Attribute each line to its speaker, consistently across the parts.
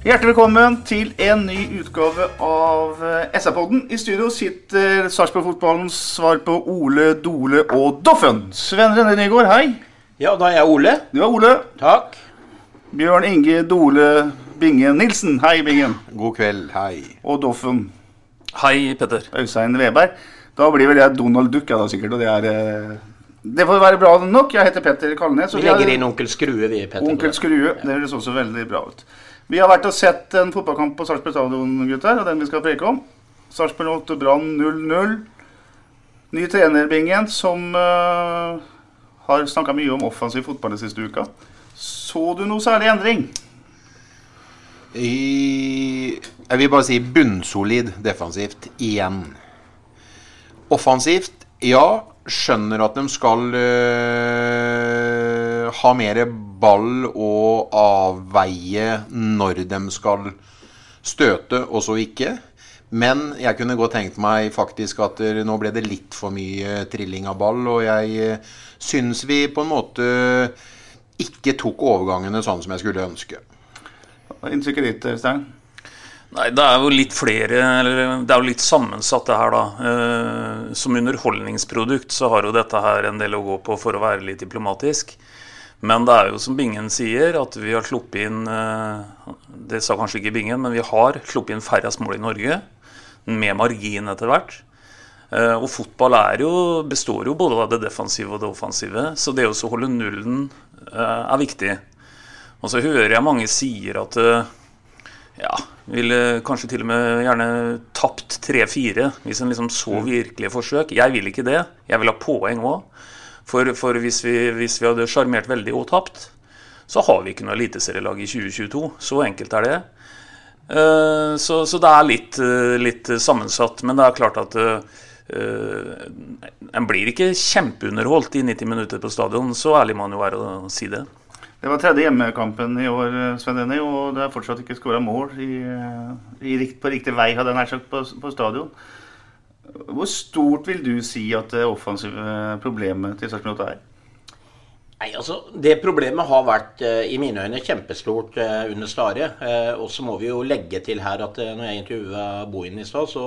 Speaker 1: Hjertelig velkommen til en ny utgave av eh, SA-podden. I studio sitter Sarpsborg-fotballens svar på Ole, Dole og Doffen. Sven René Nygaard, hei.
Speaker 2: Ja, da er jeg Ole.
Speaker 1: Du er Ole.
Speaker 2: Takk.
Speaker 1: Bjørn Inge Dole Bingen Nilsen. Hei, Bingen.
Speaker 3: God kveld, hei.
Speaker 1: Og Doffen
Speaker 4: Hei, Petter.
Speaker 1: Øystein Veberg. Da blir vel jeg Donald Duck, ja, da sikkert. Og det er eh, Det får være bra nok. Jeg heter Petter Kalnes.
Speaker 2: Vi
Speaker 1: vi
Speaker 2: legger inn Onkel Skrue, vi, Petter.
Speaker 1: Onkel Skrue. Det høres også veldig bra ut. Vi har vært og sett en fotballkamp på Sarpsborg stadion, gutter, og den vi skal preke om. Sarpsborg 8, Brann 0-0. Ny trener, Bingen, som uh, har snakka mye om offensiv fotball den siste uka. Så du noe særlig endring?
Speaker 3: I, jeg vil bare si bunnsolid defensivt igjen. Offensivt, ja. Skjønner at de skal øh, ha mer ball og avveie når de skal støte, og så ikke. Men jeg kunne godt tenkt meg faktisk at nå ble det litt for mye trilling av ball, og jeg øh, syns vi på en måte ikke tok overgangene sånn som jeg skulle ønske.
Speaker 1: Inntrykket ditt, Stein?
Speaker 4: Nei, det er jo litt flere eller Det er jo litt sammensatt, det her, da. Eh, som underholdningsprodukt så har jo dette her en del å gå på for å være litt diplomatisk. Men det er jo som Bingen sier, at vi har sluppet inn eh, Det sa kanskje ikke Bingen, men vi har sluppet inn færrest mål i Norge. Med margin etter hvert. Eh, og fotball er jo, består jo både av det defensive og det offensive. Så det å holde nullen eh, er viktig. Og så hører jeg mange sier at ja, ville kanskje til og med gjerne tapt 3-4 hvis en liksom så virkelige forsøk. Jeg vil ikke det. Jeg vil ha poeng òg. For, for hvis, vi, hvis vi hadde sjarmert veldig og tapt, så har vi ikke noe eliteserielag i 2022. Så enkelt er det. Eh, så, så det er litt, eh, litt sammensatt. Men det er klart at eh, en blir ikke kjempeunderholdt i 90 minutter på stadion. Så ærlig man jo være å si det.
Speaker 1: Det var tredje hjemmekampen i år, Sven Denny, og det er fortsatt ikke skåra mål i, i, på riktig vei, hadde jeg nær sagt, på, på stadion. Hvor stort vil du si at det offensive problemet til Sarpsborg er?
Speaker 2: Nei, altså, Det problemet har vært eh, i mine øyne kjempestort eh, under Stare. Eh, og så må vi jo legge til her at eh, når jeg intervjua Bohin i stad, så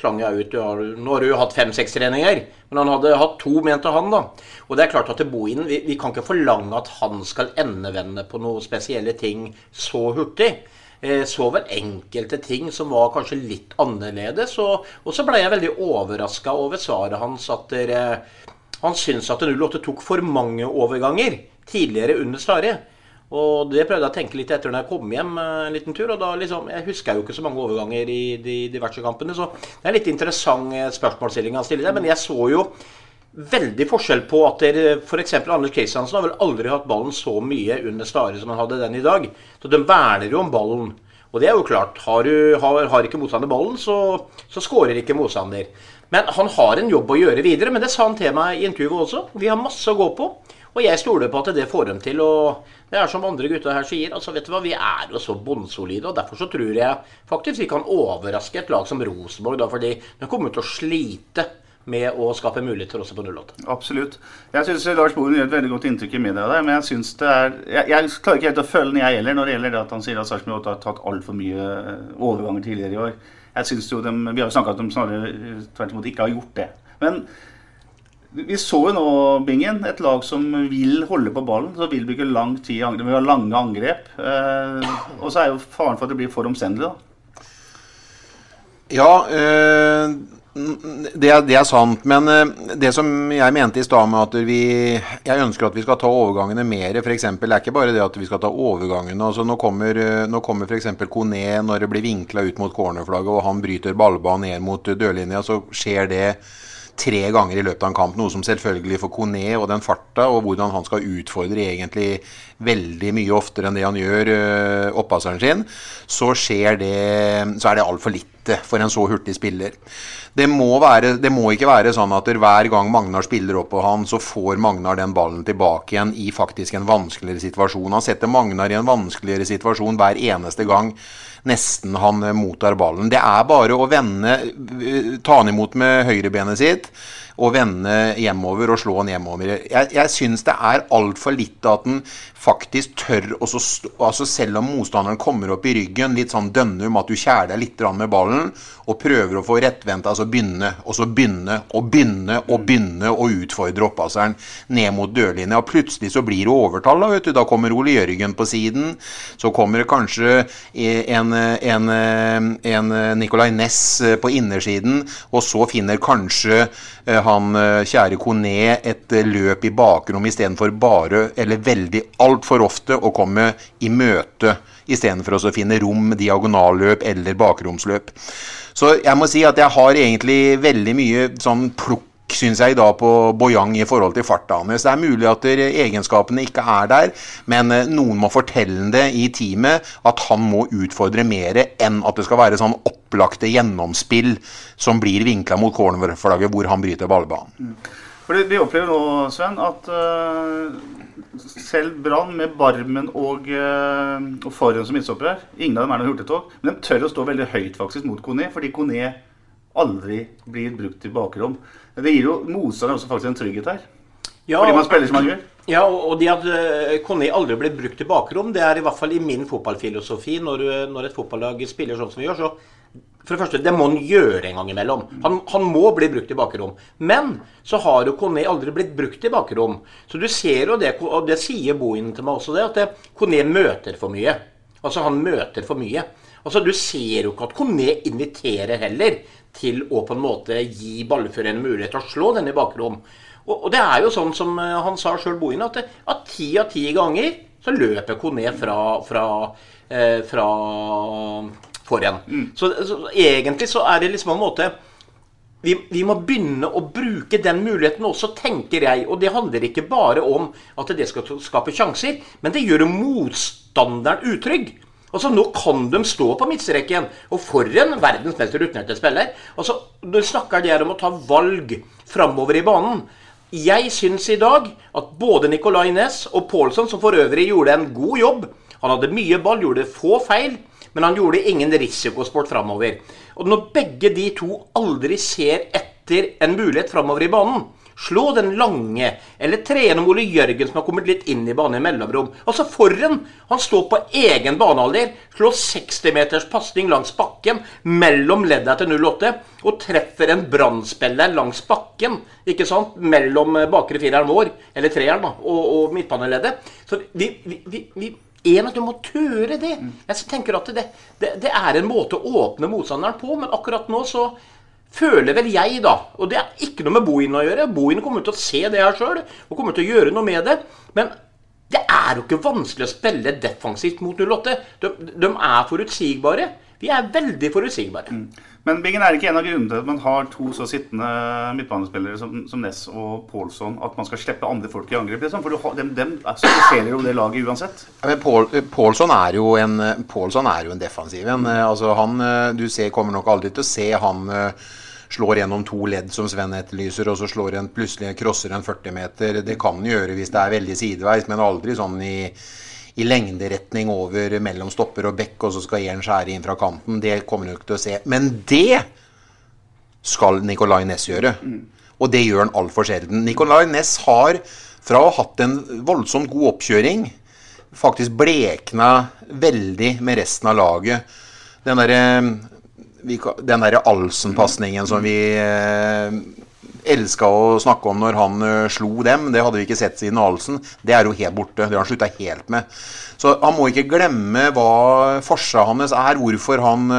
Speaker 2: slang jeg ut Nå har du jo hatt fem-seks treninger, men han hadde hatt to, mente han. da. Og det er klart at Bohin, vi, vi kan ikke forlange at han skal endevende på noen spesielle ting så hurtig. Eh, så vel enkelte ting som var kanskje litt annerledes. Og, og så ble jeg veldig overraska over svaret hans at der, han syns at 08 tok for mange overganger tidligere under Stare. Og det prøvde jeg å tenke litt etter når jeg kom hjem eh, en liten tur. Og da liksom, jeg husker jo ikke så mange overganger i de diverse kampene. Så det er litt interessant eh, spørsmålsstilling han stiller der. Men jeg så jo veldig forskjell på at dere f.eks. Anders Kristiansen har vel aldri hatt ballen så mye under Stare som han hadde den i dag. Så de verner jo om ballen. Og det er jo klart. Har, du, har, har ikke motstander ballen, så, så skårer ikke motstander. Men han har en jobb å gjøre videre. Men det sa han til meg i intervjuet også. Vi har masse å gå på. Og jeg stoler på at det får dem til. Og det er som andre gutter her sier, altså vet du hva, vi er jo så bunnsolide. Og derfor så tror jeg faktisk vi kan overraske et lag som Rosenborg. da, Fordi de kommer til å slite med å skape muligheter også på 08.
Speaker 1: Absolutt. Jeg syns Lars Boren gjør et veldig godt inntrykk i media der, men jeg synes det er jeg, jeg klarer ikke helt å følge den, jeg heller, når det gjelder det at han sier at Sarpsborg 8 har tatt altfor mye eh, overganger tidligere i år. Jeg synes jo de, Vi har jo snakka om at de snarere eh, tvert imot ikke har gjort det. Men vi så jo nå, Bingen, et lag som vil holde på ballen, Så vil bruke lang tid i angrep. Vi har lange angrep. Eh, og så er jo faren for at det blir for omstendelig, da.
Speaker 3: Ja, øh, det, det, er, sant. Men øh, det som jeg mente i stad med at vi Jeg ønsker at vi skal ta overgangene mer. F.eks. det er ikke bare det at vi skal ta overgangene. altså Nå kommer, øh, nå kommer f.eks. Kone når det blir vinkla ut mot cornerflagget og han bryter ballbanen ned mot dørlinja, så skjer det tre ganger i løpet av en kamp. Noe som selvfølgelig for Kone og den farta og hvordan han skal utfordre egentlig veldig mye oftere enn det han gjør oppasseren sin, så, skjer det, så er det altfor lite for en så hurtig spiller. Det må, være, det må, ikke være sånn at hver gang Magnar spiller opp på han, så får Magnar den ballen tilbake igjen i faktisk en vanskeligere situasjon. Han setter Magnar i en vanskeligere situasjon hver eneste gang nesten han eh, mottar ballen. Det er bare å vende, eh, ta han imot med høyrebenet sitt og vende hjemover og slå han hjemover. Jeg, jeg syns det er altfor litt at han faktisk tør å altså Selv om motstanderen kommer opp i ryggen, litt sånn dønner om at du kjærer deg litt med ballen, og prøver å få rettvendt, altså begynne, og så begynne og begynne og begynne å utfordre opphasseren ned mot dørlinja. Og plutselig så blir det overtall. Da vet du. Da kommer Ole Jørgen på siden. Så kommer det kanskje en, en, en Nicolay Næss på innersiden, og så finner kanskje eh, han eh, kjære Kone et løp i bakrom istedenfor bare, eller veldig altfor ofte, å komme i møte istedenfor å finne rom, diagonalløp eller bakromsløp. Så jeg må si at jeg har egentlig veldig mye sånn plukk syns jeg da på Boyang i forhold til farta hans. Det er mulig at egenskapene ikke er der, men eh, noen må fortelle det i teamet at han må utfordre mer enn at det skal være sånn opplagte gjennomspill som blir vinkla mot cornerflagget hvor han bryter ballbanen. Mm.
Speaker 1: Fordi Vi opplever nå, Sven, at uh, selv Brann med Barmen og, uh, og Forhen som midtstopper her Ingen av dem er noen hurtigtog, men de tør å stå veldig høyt faktisk mot Kone, fordi Kone aldri blir brukt i bakrom. Det gir jo motstanderen også faktisk en trygghet her. Ja, fordi man spiller som man gjør.
Speaker 2: Ja, og det at uh, aldri blir brukt i bakrom, det er i hvert fall i min fotballfilosofi. Når, når et fotballag spiller sånn som vi gjør, så for det første, det må han gjøre en gang imellom. Han, han, må bli brukt i bakrom. Men så har jo Kone aldri blitt brukt i bakrom. Så du ser jo det, og det sier Bohin til meg også, det, at Kone møter for mye. Altså, han møter for mye. Altså, Du ser jo ikke at Kone inviterer heller til å på en måte gi ballfører en mulighet til å slå denne i bakrom. Og, og, det er jo sånn som eh, han sa sjøl, Bohin, at, at ti av ti ganger så løper Kone fra, fra, eh, fra for en. Mm. Så, så, egentlig så er det liksom en måte vi, vi, må begynne å bruke den muligheten også, tenker jeg. Og det handler ikke bare om at det skal skape sjanser, men det gjør motstanderen utrygg. Altså, Nå kan de stå på midtstreken, og for en verdens mest rutinerte spiller. Altså, Nå snakker de om å ta valg framover i banen. Jeg syns i dag at både Nicolay Næss og Pålsson, som for øvrig gjorde en god jobb Han hadde mye ball, gjorde få feil men han gjorde ingen risikosport framover. Og når begge de to aldri ser etter en mulighet framover i banen, slå den lange, eller trene om Ole Jørgen som har kommet litt inn i banen i mellomrom. Altså foran, han står på egen banealder, slår 60 meters pasning langs bakken mellom ledda til 08, og treffer en brannspiller langs bakken, ikke sant, mellom bakre fireren vår, eller treeren, da, og, og midtbaneleddet. Så vi, vi, vi, vi en, at du må tøre det. Jeg tenker at det, det, det, er en måte å åpne motstanderen på, men akkurat nå så føler vel jeg, da Og det er ikke noe med Bohin å gjøre. Bohin kommer til å se det her sjøl og kommer til å gjøre noe med det. Men det er jo ikke vanskelig å spille defensivt mot 08. De, de er forutsigbare. Vi er veldig forutsigbare. Mm.
Speaker 1: Men Bingen er ikke en av grunnene til at man har to så sittende midtbanespillere som, som Ness og Pålsson, at man skal slippe andre folk i angrep? Liksom? For du, dem, dem ser jo det laget uansett.
Speaker 3: Ja, men Pålsson er, jo en, er jo en defensiv en. Altså, han, du ser, kommer nok aldri til å se han slår gjennom to ledd som Sven etterlyser, og så slår en plutselig crosser en 40 meter. Det kan han gjøre hvis det er veldig sideveis, men aldri sånn i i lengderetning over mellom stopper og bekk, og så skal én skjære inn fra kanten. Det kommer du ikke til å se. Men det skal Nicolay Næss gjøre. Og det gjør han altfor sjelden. Nicolay Næss har, fra å ha hatt en voldsomt god oppkjøring, faktisk blekna veldig med resten av laget. Den derre den der Alsen-pasningen som vi eh, elska å snakke om når han uh, slo dem. Det hadde vi ikke sett siden Alsen. Det er jo helt borte. Det har han slutta helt med. Så han må ikke glemme hva forsa hans er, hvorfor han,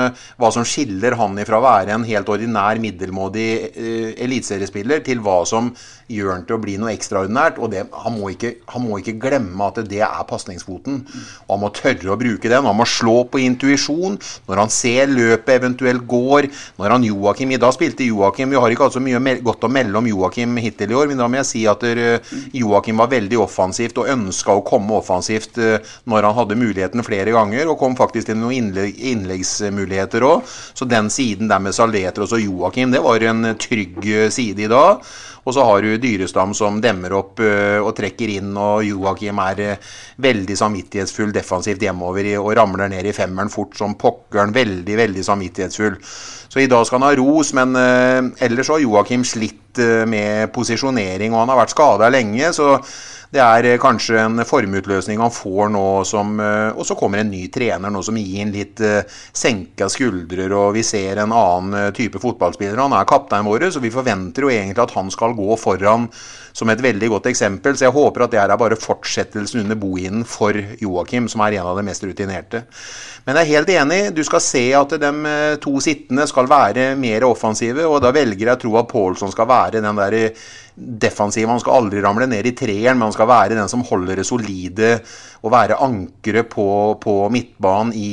Speaker 3: hva som skiller han ifra å være en helt ordinær, middelmådig uh, eliteseriespiller til hva som gjør han til å bli noe ekstraordinært. og det, han, må ikke, han, må ikke, glemme at det er pasningsfoten. Han må tørre å bruke den. Han må slå på intuisjon når han ser løpet eventuelt går. Når han Joakim I dag spilte Joakim Vi har ikke hatt så mye godt å melde om Joakim hittil i år, men da må jeg si at eh, Joakim var veldig offensivt og ønska å komme offensivt eh, når han hadde muligheten flere ganger, og kom faktisk til noen innleggsmuligheter òg. Så den siden der med Salveter og Joakim, det var en trygg eh, side i dag. Og så har du Dyrestam som demmer opp uh, og trekker inn, og Joakim er uh, veldig samvittighetsfull defensivt hjemover og ramler ned i femmeren fort som pokkeren. Veldig, veldig samvittighetsfull. Så i dag skal han ha ros, men uh, ellers har Joakim slitt med posisjonering, og han har vært skada lenge. så det er eh, kanskje en formutløsning han får nå som eh, Og så kommer en ny trener nå som gir en litt eh, senka skuldrer, og vi ser en annen type fotballspiller. Han er kapteinen vår, så vi forventer jo egentlig at han skal gå foran som et veldig godt eksempel. Så jeg håper at det er bare fortsettelsen under bohinen for Joakim, som er en av de mest rutinerte. Men jeg er helt enig. Du skal se at de to sittende skal være mer offensive, og da velger jeg å tro at Pålsson skal være den der defensive. Han skal aldri ramle ned i treeren, men han skal være den som holder det solide og være ankeret på, på, midtbanen i,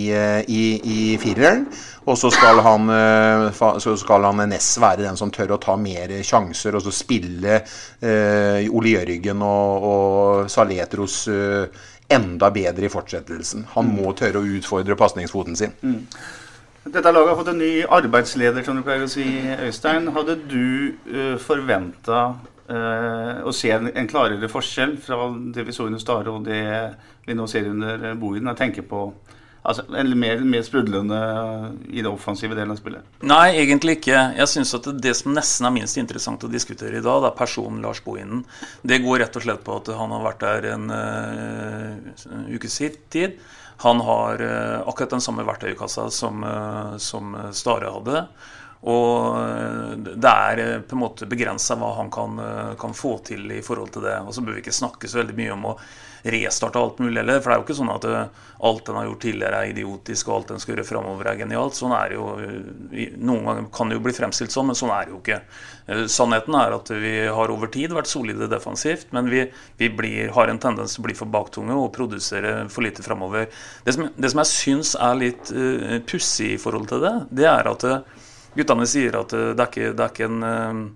Speaker 3: i, i fireren. Og så skal, han, eh, så skal han Ness være den som tør å ta mer sjanser og så spille eh, Ole Jørgen og, og Saletros eh, enda bedre i fortsettelsen. Han mm. må tørre å utfordre pasningsfoten sin. Mm.
Speaker 1: Dette laget har fått en ny arbeidsleder, som du pleier å si, Øystein. Hadde du uh, forventa uh, å se en, en, klarere forskjell fra det vi så under Stare og det vi nå ser under Bohinen? Jeg tenker på Altså, eller mer, mer, sprudlende i det offensive delen av spillet?
Speaker 4: Nei, egentlig ikke. Jeg syns at det som nesten er minst interessant å diskutere i dag, det er personen Lars Bohinen. Det går rett og slett på at han har vært der en uh, ukes tid. Han har uh, akkurat den samme verktøykassa som, som Stare hadde. Og det er på en måte begrensa hva han kan, kan, få til i forhold til det. Og så bør vi ikke snakke så veldig mye om å restarte alt mulig heller. For det er jo ikke sånn at eh, alt en har gjort tidligere er idiotisk, og alt en skal gjøre framover er genialt. Sånn er det jo eh, Noen ganger kan det jo bli fremstilt sånn, men sånn er det jo ikke. Eh, sannheten er at vi har over tid vært solide defensivt, men vi, vi blir, har en tendens til å bli for baktunge og produsere for lite framover. Det, det, som jeg syns er litt uh, pussig i forhold til det, det er at uh, guttene sier at uh, det, er ikke, det er ikke en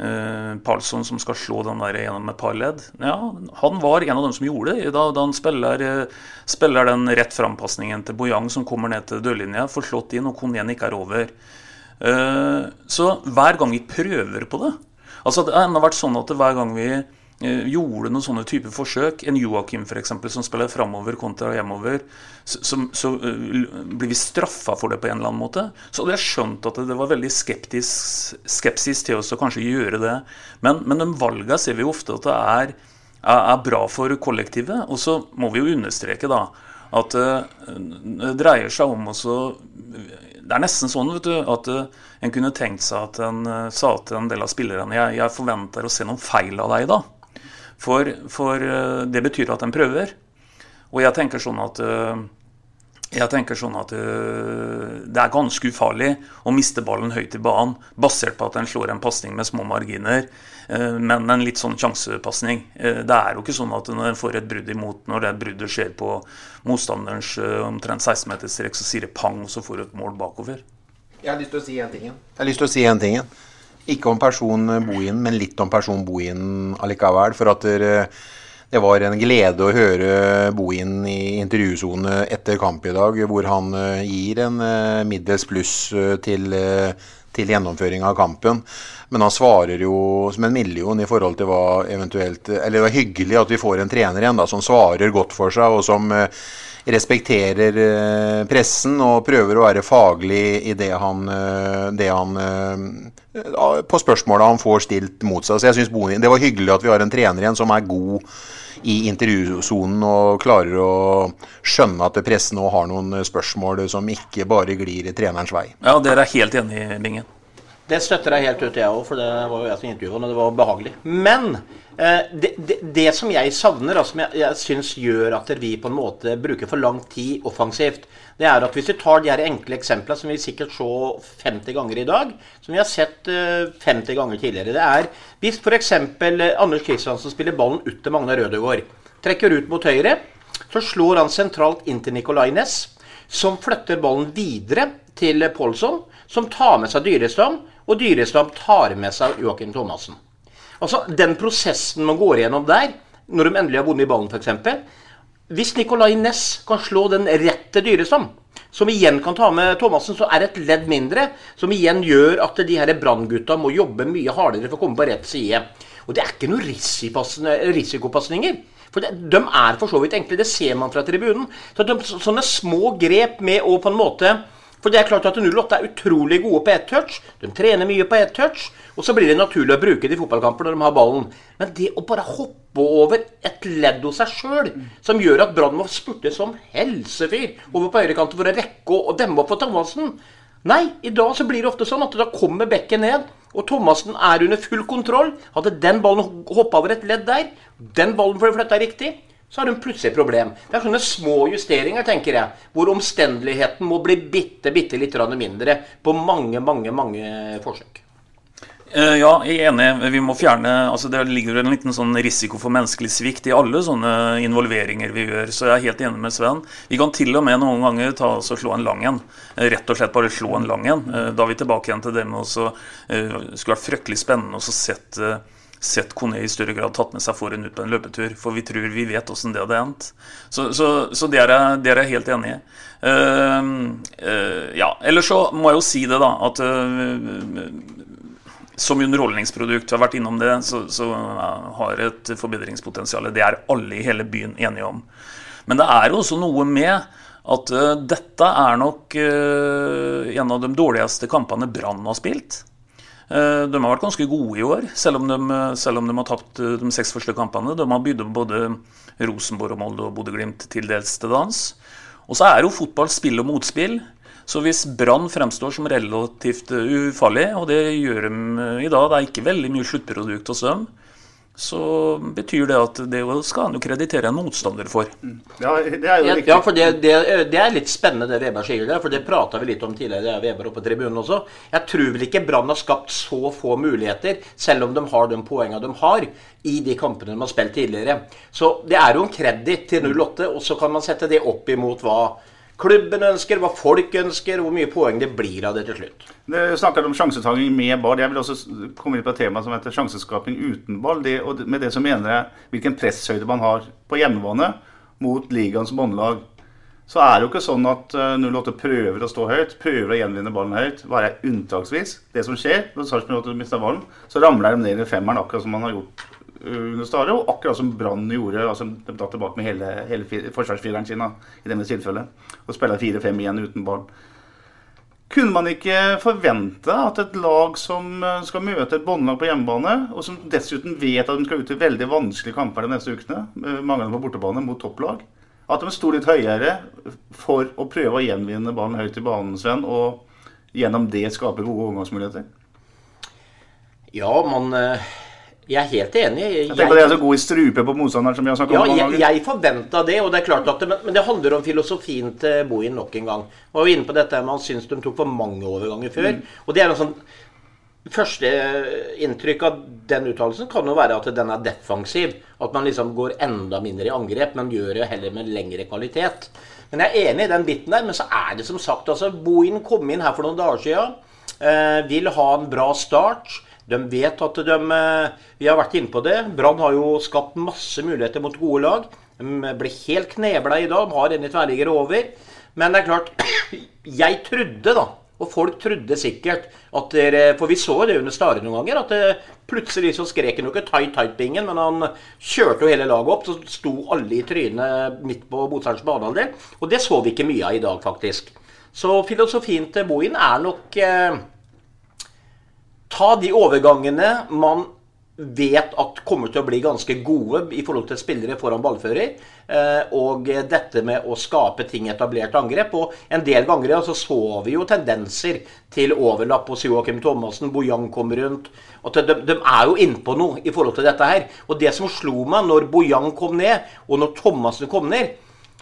Speaker 4: uh, Uh, Palsson som skal slå den der gjennom et par ledd. Ja, han var en av dem som gjorde det. Da, da han spiller, uh, spiller den rett frampasningen til Bojang som kommer ned til dørlinja, får slått inn, og Konjen ikke er over. Uh, så hver gang vi prøver på det Altså Det har vært sånn at hver gang vi Eh, gjorde noen sånne typer forsøk, en Joakim f.eks. som spiller framover kontra hjemover, så, så så blir vi straffa for det på en eller annen måte. Så hadde jeg skjønt at det var veldig skeptisk, skepsis til oss å kanskje gjøre det. Men, men de valgene ser vi jo ofte at det er, er, bra for kollektivet. Og så må vi jo understreke da at uh, det dreier seg om også Det er nesten sånn du, at en kunne tenkt seg at en sa til en del av spillerne jeg, jeg forventer å se noen feil av deg da. For, for eh, det betyr at de prøver. Og jeg tenker sånn at eh, jeg tenker sånn at uh, Det er ganske ufarlig å miste ballen høyt i banen basert på at en slår en pasning med små marginer, men en litt sånn sjansepasning. Det er jo ikke sånn at når en får et brudd imot, når det bruddet skjer på motstanderens omtrent 16-meterstrek, så sier det pang, og så får du et mål bakover.
Speaker 3: Jeg har lyst til å si en ting. Jeg har lyst til å si en ting. Ikke om person Bohin, men litt om person Bohin allikevel. For at det var en glede å høre Bohin i intervjusone etter kamp i dag, hvor han eh, gir en eh, middels pluss eh, til, til gjennomføring av kampen. Men han svarer jo som en million i forhold til hva eventuelt Eller det var hyggelig at vi får en trener igjen da, som svarer godt for seg, og som respekterer eh, pressen og prøver å være faglig i det han, eh, det han eh, På spørsmåla han får stilt mot seg. Så jeg synes Det var hyggelig at vi har en trener igjen som er god i intervjusonen og klarer å skjønne at pressen nå har noen spørsmål som ikke bare glir i trenerens vei.
Speaker 4: Ja, dere er helt enig i Bingen.
Speaker 2: Det støtter jeg helt ut, jeg òg, for det var jo jeg som intervjuet og det var behagelig. Men det, det, det, som jeg savner, og som jeg, jeg syns gjør at vi på en måte bruker for lang tid offensivt, det er at hvis vi tar de her enkle eksemplene som vi sikkert så 50 ganger i dag, som vi har sett eh, 50 ganger tidligere Det er hvis f.eks. Eh, Anders Kristiansen spiller ballen ut til Magne Rødegård, trekker ut mot høyre, så slår han sentralt inn til Nicolay Næss, som flytter ballen videre til Pålsson, som tar med seg Dyrestam og Dyrestam tar med seg Joakim Thomassen. Altså, Den prosessen man går igjennom der, når de endelig har vunnet ballen f.eks. Hvis Nicolay Næss kan slå den rett til Dyrestam, som igjen kan ta med Thomassen, så er det et ledd mindre. Som igjen gjør at de her branngutta må jobbe mye hardere for å komme på rett side. Og det er ikke noen risikopasninger. For de, de er for så vidt enkle. Det ser man fra tribunen. Så de, sånne små grep med å på en måte for det er klart at 08 er utrolig gode på ett touch. De trener mye på ett touch. Og så blir det naturlig å bruke det i fotballkamper når de har ballen. Men det å bare hoppe over et ledd hos seg sjøl, som gjør at Brann må spurte som helsefyr over på høyrekanten for å rekke å demme opp for Thomassen Nei, i dag så blir det ofte sånn at da kommer bekken ned, og Thomassen er under full kontroll. Hadde den ballen hoppa over et ledd der, den ballen får flytta riktig, så har hun plutselig et problem. Det er sånne små justeringer, tenker jeg, hvor omstendeligheten må bli bitte, bitte litt mindre på mange, mange, mange forsøk.
Speaker 4: Eh, ja, jeg er enig. Vi må fjerne altså Det ligger en liten sånn risiko for menneskelig svikt i alle sånne involveringer vi gjør. Så jeg er helt enig med Sven. Vi kan til og med noen ganger ta oss og slå en lang en. Eh, rett og slett bare slå en lang en. Eh, da er vi tilbake igjen til det med å skulle vært fryktelig spennende å sette sett Kone i større grad tatt med seg foran ut på en løpetur. For vi tror vi vet åssen det hadde endt. Så, så, så det, er jeg, det, er jeg, helt enig i. Uh, uh, ja, Ellers så må jeg jo si det, da, at uh, som underholdningsprodukt, vi har vært innom det, så, så har et forbedringspotensial. Det er alle i hele byen enige om. Men det er jo også noe med at dette er nok en av de dårligste kampene Brann har spilt. Eh, de har vært ganske gode i år, selv om de, selv om de har tapt eh, de seks første kampene. De har bydd både Rosenborg og Molde og Bodø-Glimt til dels til dans. Og så er jo fotball spill og motspill. Så hvis Brann fremstår som relativt eh, ufarlig, og det gjør de i dag, det er ikke veldig mye sluttprodukt hos dem, så betyr det at det skal han jo kreditere en motstander for.
Speaker 2: Mm. Ja, det er jo riktig. Ja, for det, det, det, er litt spennende det Weber sier der, for det prata vi litt om tidligere. Er Weber oppe på tribunen også. Jeg tror vel ikke Brann har skapt så få muligheter, selv om de har de poengene de har i de kampene de har spilt tidligere. Så det er jo en kreditt til 08, og så kan man sette det opp imot hva klubben ønsker, hva folk ønsker, hvor mye poeng det blir av det til slutt.
Speaker 1: Du snakket om sjansetaking med ball. Jeg vil også komme inn på et tema som heter sjanseskaping uten ball. Det, og med det så mener jeg hvilken presshøyde man har på hjemmebane mot ligaens båndlag. Så er det jo ikke sånn at 08 eh, prøver å stå høyt, prøver å gjenvinne ballen høyt. Bare unntaksvis. Det som skjer når Sarpsborg 08 mister ballen, så ramler de ned i femmeren, akkurat som man har gjort under Stare, og akkurat som Brann gjorde. altså De tar tilbake med hele, hele forsvarsfireren sin da, i denne tilfellet. Og spiller 4-5 igjen uten ball. Kunne man ikke forvente at et lag som eh, skal møte et båndlag på hjemmebane, og som dessuten vet at de skal ut i veldig vanskelige kamper de neste ukene, mange av dem på bortebane, mot topplag, at de sto litt høyere for å prøve å gjenvinne ballen høyt i banen, Sven, og gjennom det skape gode overgangsmuligheter?
Speaker 2: Ja, man eh, jeg er helt enig.
Speaker 1: Jeg, jeg tenker Det er så god i strupe på motstanderen som vi har snakket
Speaker 2: ja,
Speaker 1: om.
Speaker 2: Jeg, jeg forventa det, og det er klart at det, men, det handler om filosofien til Bohin nok en gang. Og var jo inne på dette med Han syns de tok for mange overganger før. Mm. Og det er en sånn Første inntrykk av den uttalelsen kan jo være at den er defensiv. At man liksom går enda mindre i angrep, men gjør det heller med lengre kvalitet. Men jeg er enig i den biten der. Men så er det som sagt altså Bohin kom inn her for noen dager siden. Eh, vil ha en bra start. De vet at de eh, Vi har vært inne på det. Brann har jo skapt masse muligheter mot gode lag. De ble helt knebla i dag. De har en tverrligger over. Men det er klart Jeg trodde, da, og folk trodde sikkert at dere For vi så det under Stare noen ganger. At det, plutselig så skrek han jo ikke 'tight, tight'-bingen, men han kjørte jo hele laget opp. Så sto alle i trynet midt på motstanderens banehalvdel. Og det så vi ikke mye av i dag, faktisk. Så filosofien til Bohin er nok eh, ta de overgangene man vet at kommer til å bli ganske gode i forhold til spillere foran ballfører. Eh, og dette med å skape ting etablert angrep. Og en del ganger så, så vi jo tendenser til overlapp hos Joakim Thomassen. Bojang kommer rundt. At de, de er jo innpå noe i forhold til dette her. Og det som slo meg når Bojang kom ned, og når Thomassen kom ned,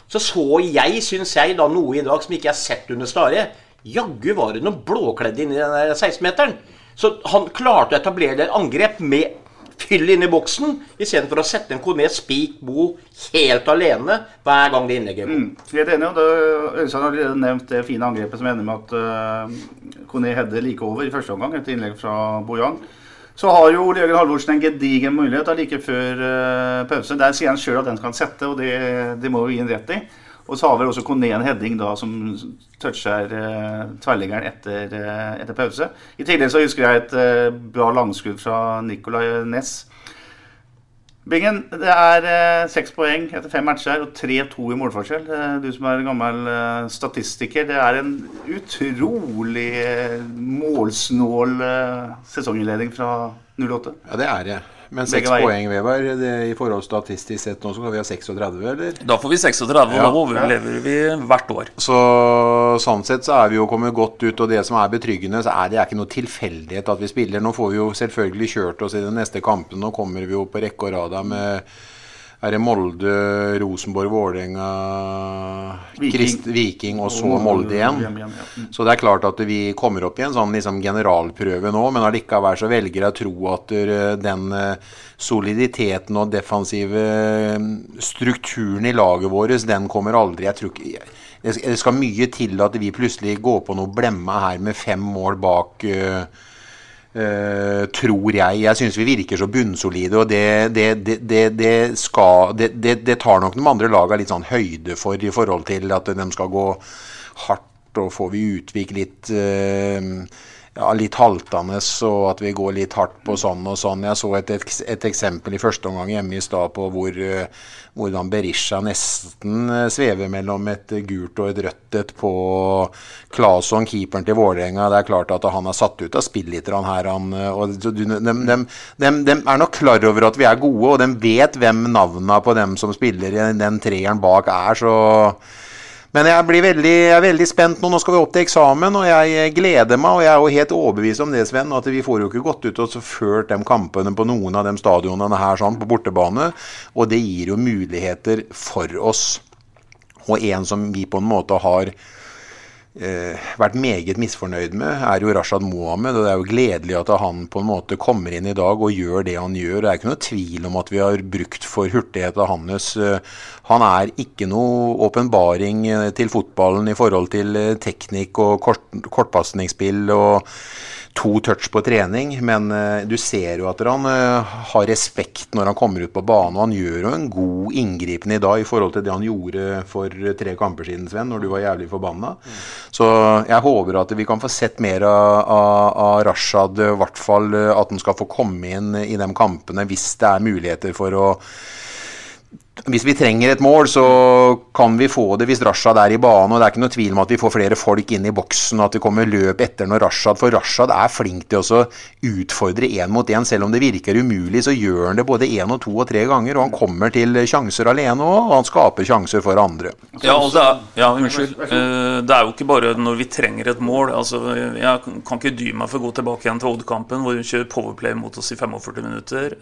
Speaker 2: så så jeg, syns jeg, da noe i dag som ikke har sett under Stare. Jaggu var det noen blåkledde inni den 16-meteren. Så han klarte å etablere et angrep med fyll inn i boksen, istedenfor å sette en Kone Spik Bo helt alene hver gang det innlegget
Speaker 1: er mm, Helt enig. og Øystein har nevnt det fine angrepet som ender med at uh, Kone Hedde like over i første omgang, etter innlegg fra Bojang. Så har jo Ole Jørgen Halvorsen en gedigen mulighet da, like før uh, pause. Der sier han sjøl at den skal han sette, og det, det må vi gi ham rett i. Og så har vi også Kone en heading da som toucher eh, tverrliggeren etter, eh, etter, pause. I tillegg så husker jeg et eh, bra langskudd fra Nicolay Næss. Bingen, det er eh, seks poeng etter fem matcher og 3-2 i målforskjell. du som er gammel statistiker. Det er en utrolig målsnål sesonginnledning fra 08.
Speaker 3: Ja, det er det. Men seks poeng, Vevar, i forhold statistisk sett nå så kan vi ha 36, eller?
Speaker 4: Da får vi 36, og ja. da overlever vi hvert år.
Speaker 3: Så Sånn sett så er vi jo kommet godt ut, og det som er betryggende, så er det ikke noe tilfeldighet at vi spiller. Nå får vi jo selvfølgelig kjørt oss i den neste kampen. Nå kommer vi jo på rekke og rad med er det Molde, Rosenborg, Vålerenga, Viking. Viking og så Molde igjen. Mm. Så det er klart at vi kommer opp i en sånn liksom generalprøve nå, men allikevel så velger jeg å tro at den eh, soliditeten og defensive mm, strukturen i laget vårt, den kommer aldri Jeg tror ikke Det skal mye til at vi plutselig går på noe blemme her med fem mål bak. Uh, Uh, tror jeg. Jeg syns vi virker så bunnsolide, og det, det, det, det skal, det, tar nok de andre lagene litt sånn høyde for i forhold til at de skal gå hardt, og får vi utvik litt uh, ja, litt haltende, og at vi går litt hardt på sånn og sånn. Jeg så et, et, eksempel i første omgang hjemme i stad på hvor, uh, hvordan Berisha nesten uh, svever mellom et gult og et rødt et på Claesson, keeperen til Vålerenga. Det er klart at han er satt ut av spill litt her. Han, uh, og de, de, de, de, er nok klar over at vi er gode, og de vet hvem navnene på dem som spiller i den treeren bak er. så men jeg, blir veldig, jeg er veldig spent nå. Nå skal vi opp til eksamen, og jeg gleder meg. Og jeg er jo helt overbevist om det, Sven, at vi får jo ikke gått ut og ført de kampene på noen av de stadionene her sånn, på bortebane. Og det gir jo muligheter for oss. Og en som vi på en måte har vært meget misfornøyd med, er jo Rashad Mohammed. Og det er jo gledelig at han på en måte kommer inn i dag og gjør det han gjør. Det er ikke noe tvil om at vi har brukt for hurtigheten hans. Eh, han er ikke noe åpenbaring eh, til fotballen i forhold til eh, teknikk og kort, kortpasningsspill. og to touch på trening, men uh, du ser jo at han uh, har respekt når han kommer ut på banen. Og han gjør jo en god inngripen i dag i forhold til det han gjorde for tre kamper siden, Sven, når du var jævlig forbanna. Mm. Så jeg håper at vi kan få sett mer av, av, av Rashad, i hvert fall uh, at han skal få komme inn i de kampene hvis det er muligheter for å hvis vi trenger et mål, så kan vi få det hvis Rashad er i banen. og Det er ikke noe tvil om at vi får flere folk inn i boksen og at det kommer løp etter når Rashad For Rashad er flink til å utfordre én mot én. Selv om det virker umulig, så gjør han det både én og to og tre ganger. Og han kommer til sjanser alene òg, og han skaper sjanser for andre.
Speaker 4: Ja, det er, ja, unnskyld. Eh, det er jo ikke bare når vi trenger et mål. Altså, jeg kan ikke dy meg for å gå tilbake igjen til Odd-kampen, hvor hun kjører powerplay mot oss i 45 minutter.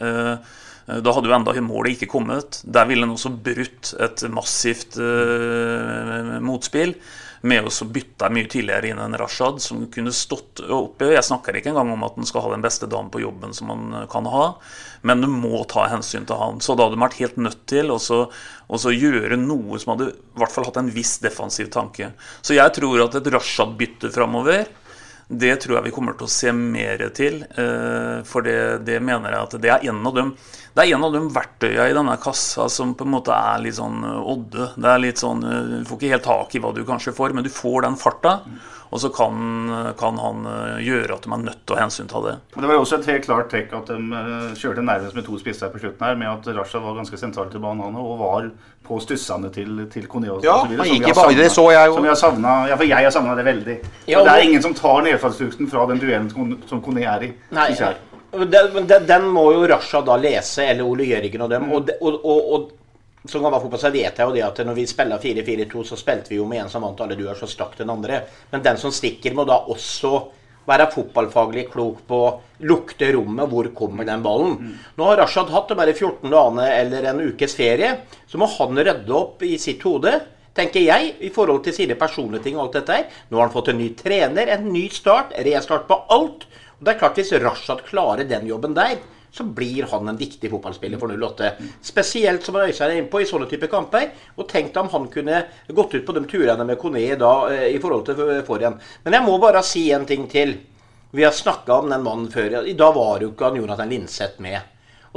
Speaker 4: Eh, Eh, da hadde jo enda målet ikke kommet. Der ville en også brutt et massivt uh, motspill med å bytte mye tidligere inn en Rashad som kunne stått oppe. Jeg snakker ikke engang om at han skal ha den beste dagen på jobben som han eh, kan ha, men du må ta hensyn til han. Så da hadde de vært helt nødt til å gjøre noe som hadde i hvert fall hatt en viss defensiv tanke. Så jeg tror at et Rashad-bytte framover det tror jeg vi kommer til å se mer til. For det, det mener jeg at det er en av dem det er en av de verktøyene i denne kassa som på en måte er litt sånn eh, odde. Det er litt sånn, eh, Du får ikke helt tak i hva du kanskje får, men du får den farta. Og så kan, kan, han eh, gjøre at de er nødt til å hensynta det.
Speaker 1: Det var jo også et helt klart trekk at de kjørte nærmest med to spisser på slutten her, med at Rasha var ganske sentralt til banen og var på stussene til, til Kone
Speaker 3: Ja, han gikk i bare, det så jeg jo.
Speaker 1: Som jeg har savnet, ja, for jeg har savna det veldig. Ja, det er ingen som tar nedfallsfrukten fra den duellen som Kone er i.
Speaker 2: Nei, den, den, den må jo Rasha da lese, eller Ole Jørgen og dem. Og, og, og, og som gammel fotball vet jeg jo det at når vi spiller 4-4-2, så spilte vi jo med en som vant alle duer, så stakk den andre. Men den som stikker, må da også være fotballfaglig klok på lukte rommet. Hvor kommer den ballen? Nå har Rashad hatt det bare 14 dagene eller en ukes ferie. Så må han rydde opp i sitt hode, tenker jeg, i forhold til sine personlige ting og alt dette her. Nå har han fått en ny trener, en ny start, restart på alt. Og det er klart Hvis Rashad klarer den jobben der, så blir han en viktig fotballspiller for 08. Spesielt som Øystein er innpå i sånne type kamper. Og tenk om han kunne gått ut på de turene med Kone da eh, i forhold til forhånd. Men jeg må bare si en ting til. Vi har snakka om den mannen før. I dag var jo ikke han Jonathan Linseth med.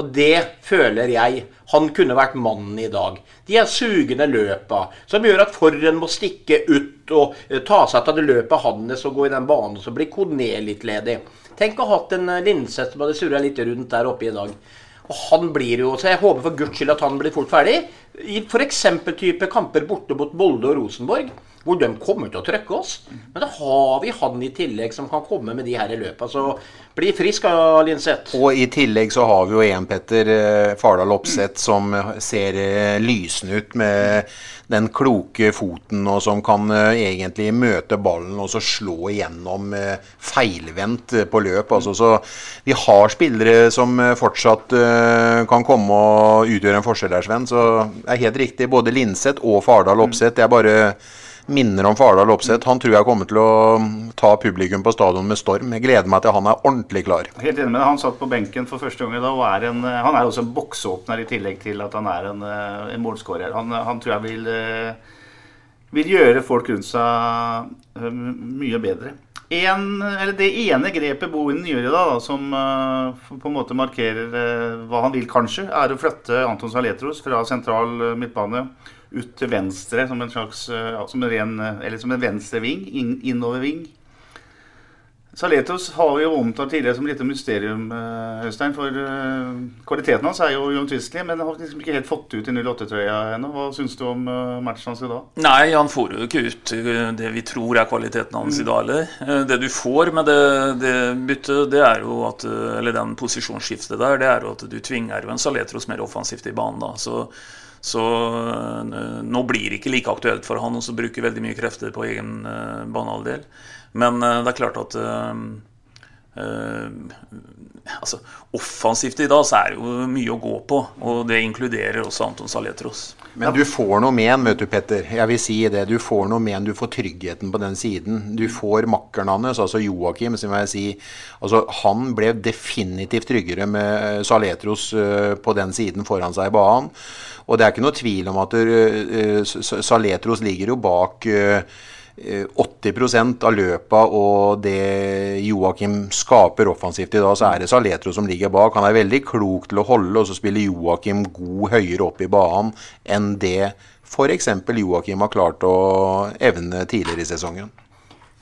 Speaker 2: Og det føler jeg han kunne vært mannen i dag. De er sugende løpa som gjør at forren må stikke ut og eh, ta seg av det løpet hans og gå i den banen, så blir Kone litt ledig. Tenk å ha hatt en eh, Linseth som hadde surra litt rundt der oppe i dag. Og han blir jo, så Jeg håper for guds skyld at han blir fort ferdig. I f.eks. type kamper borte mot Molde og Rosenborg, hvor de kommer til å trykke oss. Men da har vi han i tillegg som kan komme med de her i løpet. Så bli frisk Linseth.
Speaker 3: Og i tillegg så har vi jo en Petter eh, Fardal Opseth som ser eh, lysende ut med den kloke foten, og som kan eh, egentlig møte ballen og så slå igjennom feilvendt på løp. Altså, så vi har spillere som fortsatt kan komme og utgjøre en forskjell der, Sven. Så det er helt riktig. Både Linseth og Fardal Opseth. er bare minner om Fardal Opseth. Han tror jeg kommer til å ta publikum på stadion med storm. Jeg gleder meg til han er ordentlig klar.
Speaker 1: Helt enig med deg. Han satt på benken for første gang i dag. og en, Han er også en boksåpner i tillegg til at han er en, eh, en målskårer. Han, han tror jeg vil, eh, vil gjøre folk rundt seg eh, mye bedre. En, det ene grepet Bohinen gjør i dag, da, som uh, på en måte markerer uh, hva han vil, kanskje, er å flytte Anton Saletros fra sentral eh, midtbane ut til venstre som en slags eh, som en, ren, eh, eller som en venstreving, in, innoverving. Saletos har vi jo omtalt tidligere som et lite mysterium, eh, Øystein. For kvaliteten hans er jo uomtvistelig, men har liksom ikke helt fått ut i 08-trøya ennå. Hva syns du om matchen hans i dag?
Speaker 4: Nei, han får jo ikke ut det vi tror er kvaliteten hans i dag heller. Eh, Det du får med det, det byttet, det er jo at Eller den posisjonsskiftet der, det er jo at du tvinger jo en Saletros mer offensivt i banen, da. Så, så eh, nå blir det ikke like aktuelt for han å bruke veldig mye krefter på egen eh, banehalvdel. Men eh, det er klart at altså, Offensivt i dag så er det jo mye å gå på, og det inkluderer også Anton Saletros.
Speaker 3: Men du får noe med en, vet du, Petter. Jeg vil si det. Du får noe med en. Du får tryggheten på den siden. Du får makkeren hans, altså Joakim, som jeg si. Altså, han ble definitivt tryggere med Saletros på den siden foran seg i banen. Og det er ikke noe tvil om at eh, Saletros ligger jo bak eh, eh, 80 av løpa og det Joakim skaper offensivt i dag, så er det Saletro som ligger bak. Han er veldig klok til å holde, og så spiller Joakim god høyere opp i banen enn det f.eks. Joakim har klart å evne tidligere i sesongen.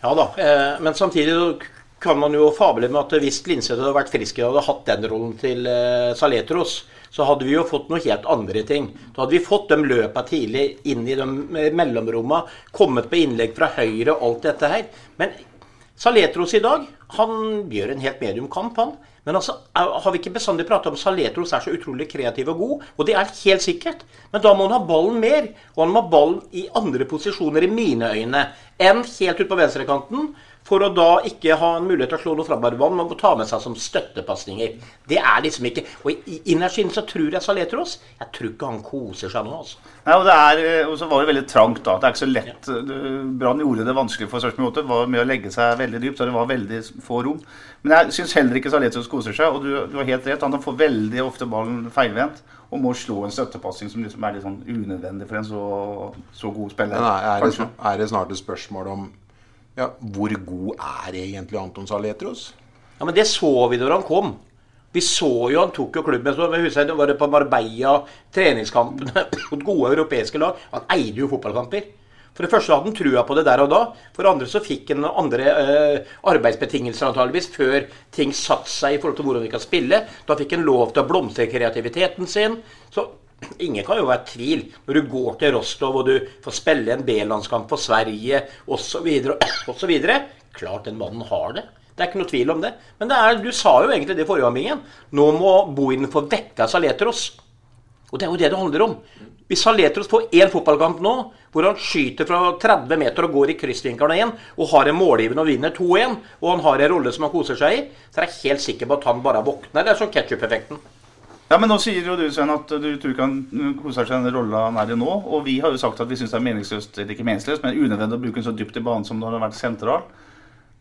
Speaker 2: Ja da, eh, men samtidig kan man jo fable med at hvis Linseth hadde vært frisk og hadde hatt den rollen til eh, Saletros, så hadde vi jo fått noe helt andre ting. Da hadde vi fått dem løpa tidlig inn i de mellomromma, kommet på innlegg fra høyre og alt dette her. Men Saletros i dag, han gjør en helt medium kamp, han. Men altså, har vi ikke bestandig pratet om Saletros er så utrolig kreativ og god? Og det er helt sikkert. Men da må han ha ballen mer. Og han må ha ballen i andre posisjoner, i mine øyne, enn helt ut på venstrekanten. For å da ikke ha en mulighet til å slå noe framovervann, man må ta med seg som støttepasninger. Det er liksom ikke Og innerst inne så tror jeg Saletros Jeg tror ikke han koser seg nå, altså.
Speaker 1: Nei, og, det er, og så var det veldig trangt, da. Det er ikke så lett. Ja. Brann gjorde det vanskelig for Sarpsborg 8 var med å legge seg veldig dypt, så det var veldig få rom. Men jeg syns heller ikke Saletros koser seg, og du, du har helt rett. Han får veldig ofte ballen feilvendt og må slå en støttepassing som liksom er litt sånn unødvendig for en så, så god spiller.
Speaker 3: Men er, er, det, er det snart et spørsmål om ja, hvor god er egentlig Anton Saletros?
Speaker 2: Ja, Men det så vi da han kom. Vi så jo han tok jo klubben. Så husker jeg var det på Marbella, treningskampene mot gode europeiske lag. Han eide jo fotballkamper. For det første hadde han trua på det der og da. For det andre så fikk han andre eh, arbeidsbetingelser antageligvis før ting satte seg i forhold til hvordan vi kan spille. Da fikk han lov til å blomstre kreativiteten sin. Så ingen kan jo være i tvil når du går til Rostov og du får spille en B-landskamp for Sverige osv. osv. Klart den mannen har det. Det er ikke noe tvil om det. Men det er, du sa jo egentlig det forrige gang. Nå må Bohin få vekka Saletros. Og det er jo det det handler om. Hvis Saletros får én fotballkamp nå, hvor han skyter fra 30 meter og går i kryssvinkelen igjen, og har en målgivende og vinner 2-1, og han har en rolle som han koser seg i, så er jeg helt sikker på at han bare våkner. Det er sånn ketsjup-effekten.
Speaker 1: Ja, men nå sier jo du, Sven, at du tror ikke han koser seg i den rolla han er i nå. Og vi har jo sagt at vi syns det er meningsløst, eller ikke meningsløst, men unødvendig å bruke den så dypt i banen som når den har vært sentral.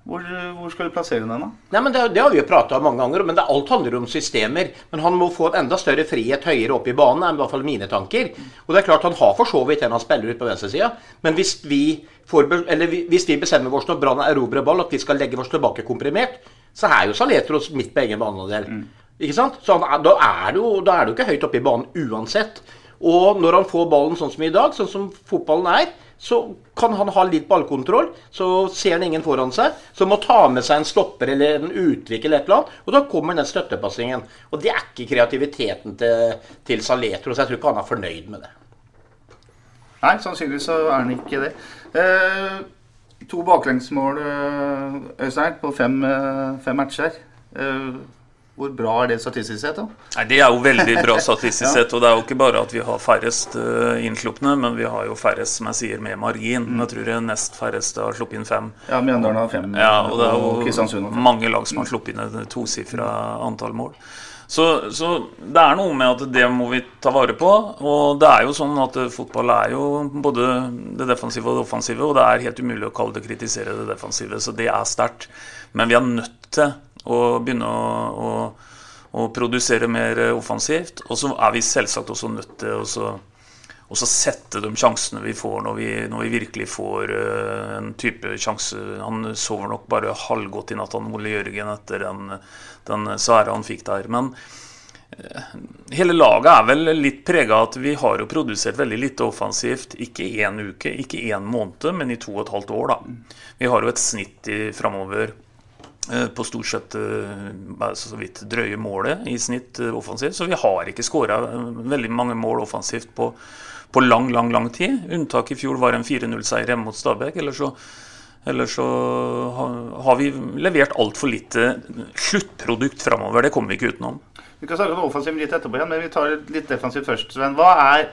Speaker 1: Hvor, hvor skal du plassere den, da?
Speaker 2: Nei, men det, det har vi jo prata om mange ganger, men det, alt handler om systemer. Men han må få en enda større frihet høyere opp i banen, er i hvert fall mine tanker. Og det er klart han har for så vidt en han spiller ut på venstresida, men hvis vi, får, eller hvis vi bestemmer oss når Brann erobrer ball, at vi skal legge oss tilbake komprimert, så er jo Saletros midt på egen banehalvdel. Mm. Ikke sant? Så han, da, er jo, da er det jo ikke høyt oppe i banen uansett. Og når han får ballen sånn som i dag, sånn som fotballen er, så kan han ha litt ballkontroll. Så ser han ingen foran seg. Så må ta med seg en stopper eller en utvik eller et eller annet. Og da kommer den støttepassingen. Og det er ikke kreativiteten til, til Saletro, så jeg tror ikke han er fornøyd med det.
Speaker 1: Nei, sannsynligvis så er han ikke det. Eh, to baklengsmål, eh, Øystein, på fem, eh, fem matcher. Eh, hvor bra er det statistisk sett? da?
Speaker 4: Nei, Det er jo veldig bra statistisk ja. sett. Og det er jo ikke bare at vi har færrest uh, innslupne, men vi har jo færrest, som jeg sier, med margin. Mm. Jeg tror det er nest færreste har sluppet inn fem.
Speaker 1: Ja, Mjøndalen har fem.
Speaker 4: Ja, og det er jo mange lag som har sluppet inn et tosifra antall mål. Så, så, det er noe med at det må vi ta vare på. Og det er jo sånn at fotball er jo både det defensive og det offensive, og det er helt umulig å kalle det kritisere det defensive, så det er sterkt. Men vi er nødt til og begynne å, å, å, produsere mer offensivt. Og så er vi selvsagt også nødt til å og så sette de sjansene vi får når vi, når vi virkelig får uh, en type sjanse. Han sover nok bare halvgodt i natt, han Ole Jørgen, etter den, den sære han fikk der. Men uh, hele laget er vel litt prega at vi har jo produsert veldig lite offensivt. Ikke én uke, ikke én måned, men i to og et halvt år. da. Vi har jo et snitt i, framover Eh, på stort sett eh, så vidt drøye målet i snitt eh, offensivt. Så vi har ikke skåra veldig mange mål offensivt på, på, lang, lang lang tid. Unntak i fjor var en 4-0-seier hjemme mot Stabæk. Eller så, eller så har vi levert altfor lite sluttprodukt framover. Det kommer vi ikke utenom.
Speaker 1: Vi kan snakke om offensivt litt etterpå igjen, men vi tar litt defensivt først. Sven, hva er,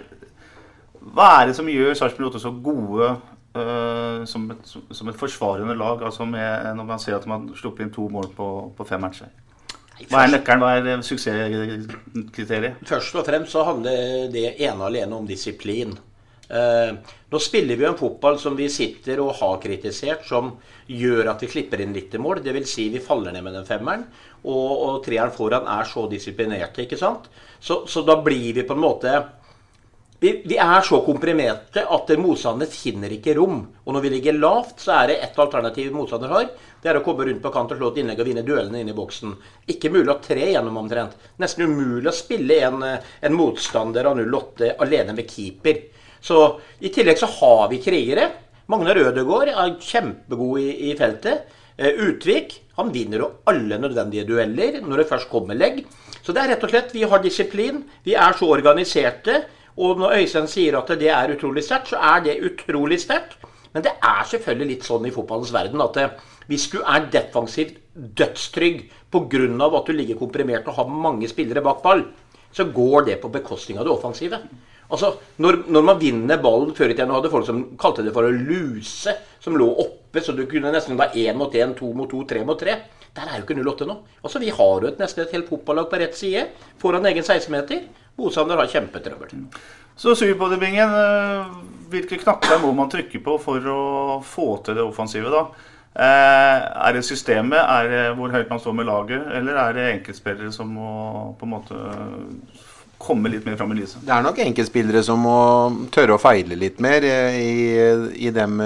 Speaker 1: hva er det som gjør Sarpsborg 8 så gode som, et, som, et, forsvarende lag, altså med, når man ser at man slipper inn to mål på, på fem matcher? Hva er nøkkelen? Hva er suksesskriteriet?
Speaker 2: Først og fremst så handler det ene alene om disiplin. Eh, nå spiller vi jo en fotball som vi sitter og har kritisert, som gjør at vi klipper inn litt i mål. Dvs. Si vi faller ned med den femmeren, og, og treeren foran er så disiplinerte. ikke sant? Så, så da blir vi på en måte vi, vi, er så komprimerte at motstander finner ikke rom. Og når vi ligger lavt, så er det ett alternativ motstander har. Det er å komme rundt på kant og slå et innlegg og vinne duellene inne i boksen. Ikke mulig å tre gjennom omtrent. Nesten umulig å spille en, en motstander av 08 alene med keeper. Så i tillegg så har vi krigere. Magnar Rødegård er kjempegod i, i feltet. Uh, Utvik han vinner jo alle nødvendige dueller når det først kommer legg. Så det er rett og slett, vi har disiplin. Vi er så organiserte. Og når Øystein sier at det er utrolig sterkt, så er det utrolig sterkt. Men det er selvfølgelig litt sånn i fotballens verden at eh, hvis du er defensivt dødstrygg pga. at du ligger komprimert og har mange spillere bak ball, så går det på bekostning av det offensive. Altså, når, når man vinner ballen Før i tiden hadde folk som kalte det for å luse, som lå oppe, så du kunne nesten være én mot én, to mot to, tre mot tre. Der er jo ikke 08 nå. Altså, Vi har jo et, nesten et helt fotballag på rett side foran egen 16-meter. Motstander har kjempetrøbbel.
Speaker 1: Så Superbodybuildingen, eh, hvilke knapper må man trykke på for å få til det offensive? da? Eh, er det systemet, er det hvor høyt man står med laget, eller er det enkeltspillere som må på en måte komme litt mer fram i lyset?
Speaker 3: Det er nok enkeltspillere som må tørre å feile litt mer eh, i, i dem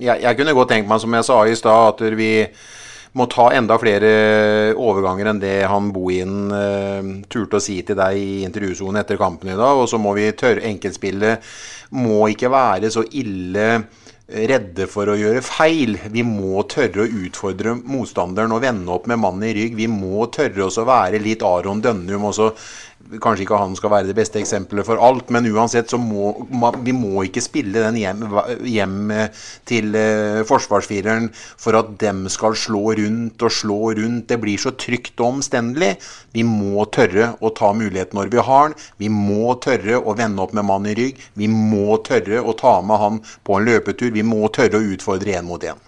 Speaker 3: jeg, jeg, kunne godt tenkt meg, som jeg sa i stad, at vi må ta enda flere overganger enn det han Bohin uh, turte å si til deg i intervjusonen etter kampen i dag. Og så må vi tørre Enkeltspillet må ikke være så ille redde for å gjøre feil. Vi må tørre å utfordre motstanderen og vende opp med mannen i rygg. Vi må tørre å være litt Aron Dønnum og så Kanskje ikke han skal være det beste eksempelet for alt, men uansett så må vi må ikke spille den hjem, hjem til uh, forsvarsfireren for at dem skal slå rundt og slå rundt. Det blir så trygt og omstendelig. Vi må tørre å ta muligheten når vi har den. Vi må tørre å vende opp med mann i rygg. Vi må tørre å ta med han på en løpetur. Vi må tørre å utfordre én mot én.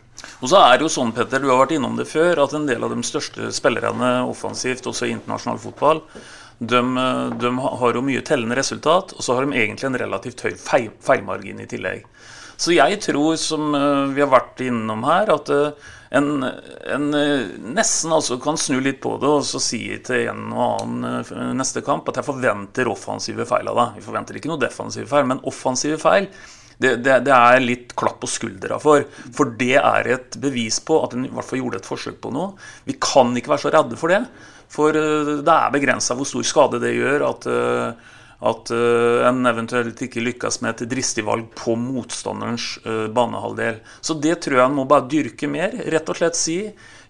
Speaker 4: Og så er det jo sånn, Petter, du har vært innom det før, at en del av de største spillerne offensivt, også i internasjonal fotball, de, de, har jo mye tellende resultat, og så har de egentlig en relativt høy feilmargin i tillegg. Så jeg tror, som eh, vi har vært innom her, at eh, en, en eh, nesten altså kan snu litt på det og så si til en og annen neste kamp at jeg forventer offensive feil av deg. Vi forventer ikke noe defensive feil, men offensive feil det, det, det, er litt klapp på skuldra for. For det er et bevis på at en i hvert fall gjorde et forsøk på noe. Vi kan ikke være så redde for det. For eh, det er begrensa hvor stor skade det gjør at, eh, at eh, en eventuelt ikke lykkes med et dristig valg på motstanderens banehalvdel. Så det tror jeg en må bare dyrke mer. Rett og slett si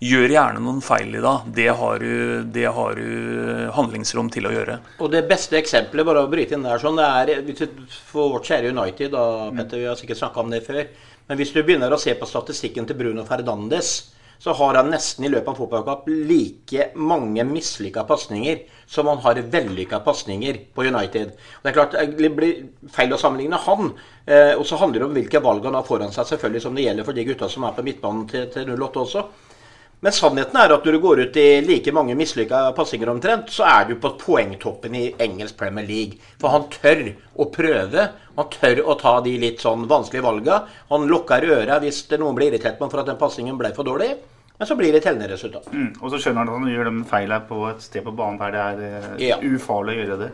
Speaker 4: gjør gjerne noen feil i dag. Det har, du, det har du handlingsrom til å gjøre.
Speaker 2: Og Det beste eksempelet bare å bryte inn der, sånn, det er for vårt kjære United da, Petter, Vi har sikkert snakka om det før. Men hvis du begynner å se på statistikken til Bruno Fernandes så har han nesten i løpet av fotballkamp like mange mislykka pasninger som han har vellykka pasninger på United. Det er klart det blir feil å sammenligne han. Eh, og så handler det om hvilke valg han har foran seg, selvfølgelig som det gjelder for de gutta som er på midtbanen til, til 08 også. Men sannheten er at når du går ut i like mange mislykka passinger omtrent, så er du på poengtoppen i engelsk Premier League. For han tør å prøve. Han tør å ta de litt sånn vanskelige valga. Han lukker øra hvis noen blir irritert med for at den passingen ble for dårlig. Men så blir det tellende resultat.
Speaker 1: Mm, og så skjønner han at han gjør de feilene på et sted på banen der det er eh, ja. ufarlig å gjøre det.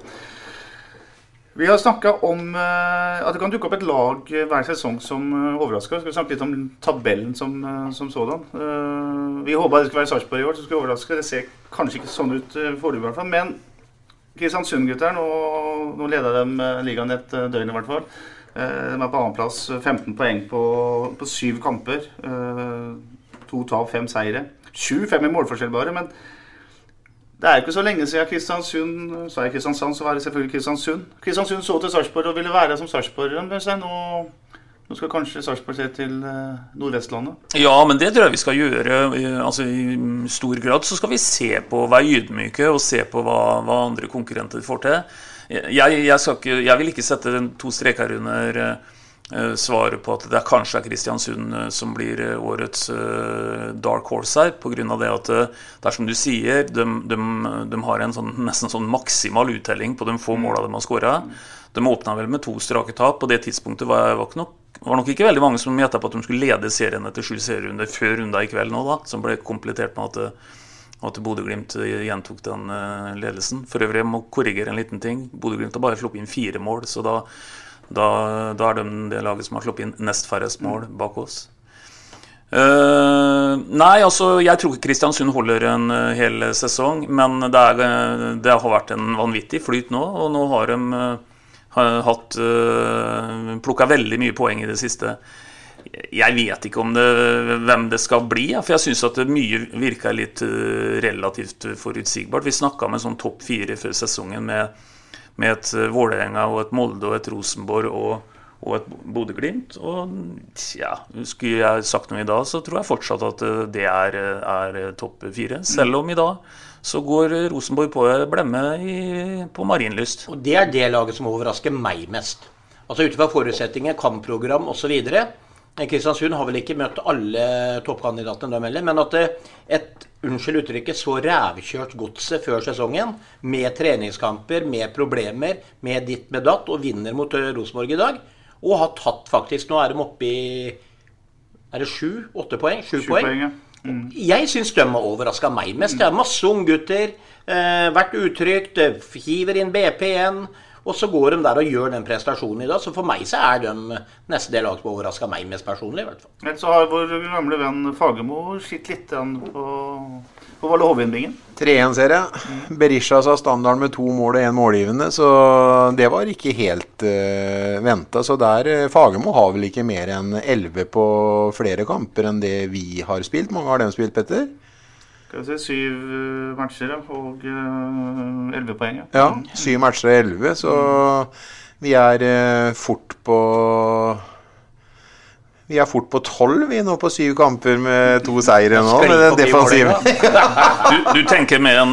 Speaker 1: Vi har snakka om uh, at det kan dukke opp et lag hver sesong som uh, overrasker. Skal vi snakke litt om tabellen som, uh, som sådan. Uh, vi håpa det skulle være Sarpsborg i år, så skulle overraske. Det ser kanskje ikke sånn ut uh, foreløpig, i hvert fall. Men Kristiansund-gutter, nå, nå leder de ligaen et døgn i hvert fall. de er på annenplass, 15 poeng på, på syv kamper. To tap, fem seire. Sju, fem i målforskjell bare. Men det er ikke så lenge siden Kristiansund Sa jeg Kristiansand, så var det selvfølgelig Kristiansund. Kristiansund så til Sarpsborg og ville være som sarpsborgeren. Nå, nå skal kanskje Sarpsborg se til eh, Nordvestlandet?
Speaker 4: Ja, men det tror jeg vi skal gjøre. Altså, I stor grad så skal vi se på, være ydmyke og se på hva, hva andre konkurrenter får til. Jeg, jeg, ikke, jeg vil ikke sette to streker under eh, Eh, svaret på at det er kanskje er Kristiansund eh, som blir eh, årets dark horse her. Pga. det at det er som du sier, de, de, de har en sånn, nesten sånn maksimal uttelling på de få mm. måla de har skåra. De åpna vel med to strake tap. På det tidspunktet var, var, nok, var nok ikke veldig mange som gjetta på at de skulle lede serien etter sju serierunder før runda i kveld nå, da, som ble komplettert med at at Bodø-Glimt gjentok den ledelsen. For øvrig jeg må korrigere en liten ting. Bodø-Glimt har bare sluppet inn fire mål, så da da, da er de det laget som har sluppet inn nest færrest mål bak oss. Uh, nei, altså jeg tror ikke Kristiansund holder en uh, hel sesong. Men det, er, det, har vært en vanvittig flyt nå, og nå har de uh, hatt uh, plukka veldig mye poeng i det siste. Jeg vet ikke om det, hvem det skal bli, for jeg syns at mye virka litt relativt forutsigbart. Vi snakka med sånn topp fire før sesongen med med et eh, Vålerenga og et Molde og et Rosenborg og, og et Bodø-Glimt. Og ja, skulle jeg sagt noe i dag, så tror jeg fortsatt at eh, det er, er topp fire. Selv om i dag så går Rosenborg på blemme i, på Marienlyst.
Speaker 2: Og det er det laget som overrasker meg mest. Altså ut fra forutsetninger, kampprogram osv. Kristiansund har vel ikke møtt alle toppkandidatene, men at et unnskyld uttrykket, så rævkjørt godset før sesongen, med treningskamper, med problemer, med ditt med datt, og vinner mot Rosenborg i dag. Og har tatt faktisk Nå er de oppe i Er det sju? Åtte poeng? Sju poeng. poeng ja. mm. Jeg syns de har overraska meg mest. Det er masse unggutter. Eh, vært utrygt. Hiver inn BP igjen. Og så går de der og gjør den prestasjonen i dag. Så for meg så er de neste del lag som overraska meg mest personlig. i hvert fall.
Speaker 1: Men så har vår gamle venn Fagermo sett litt på, på Valle Hovindbingen.
Speaker 3: 3-1-serie. Mm. Berisha sa standarden med to mål og én målgivende, så det var ikke helt uh, eh, venta. Så der uh, Fagermo har vel ikke mer enn 11 på flere kamper enn det vi har spilt. Mange har dem spilt, Petter?
Speaker 1: Skal vi se, syv eh, matcher og eh, elleve poeng. Ja.
Speaker 3: Ja, syv matcher og elleve, så vi er eh, fort på Vi er fort på tolv, vi nå på syv kamper med to seire nå. Med den defensive.
Speaker 4: Du, du tenker med en,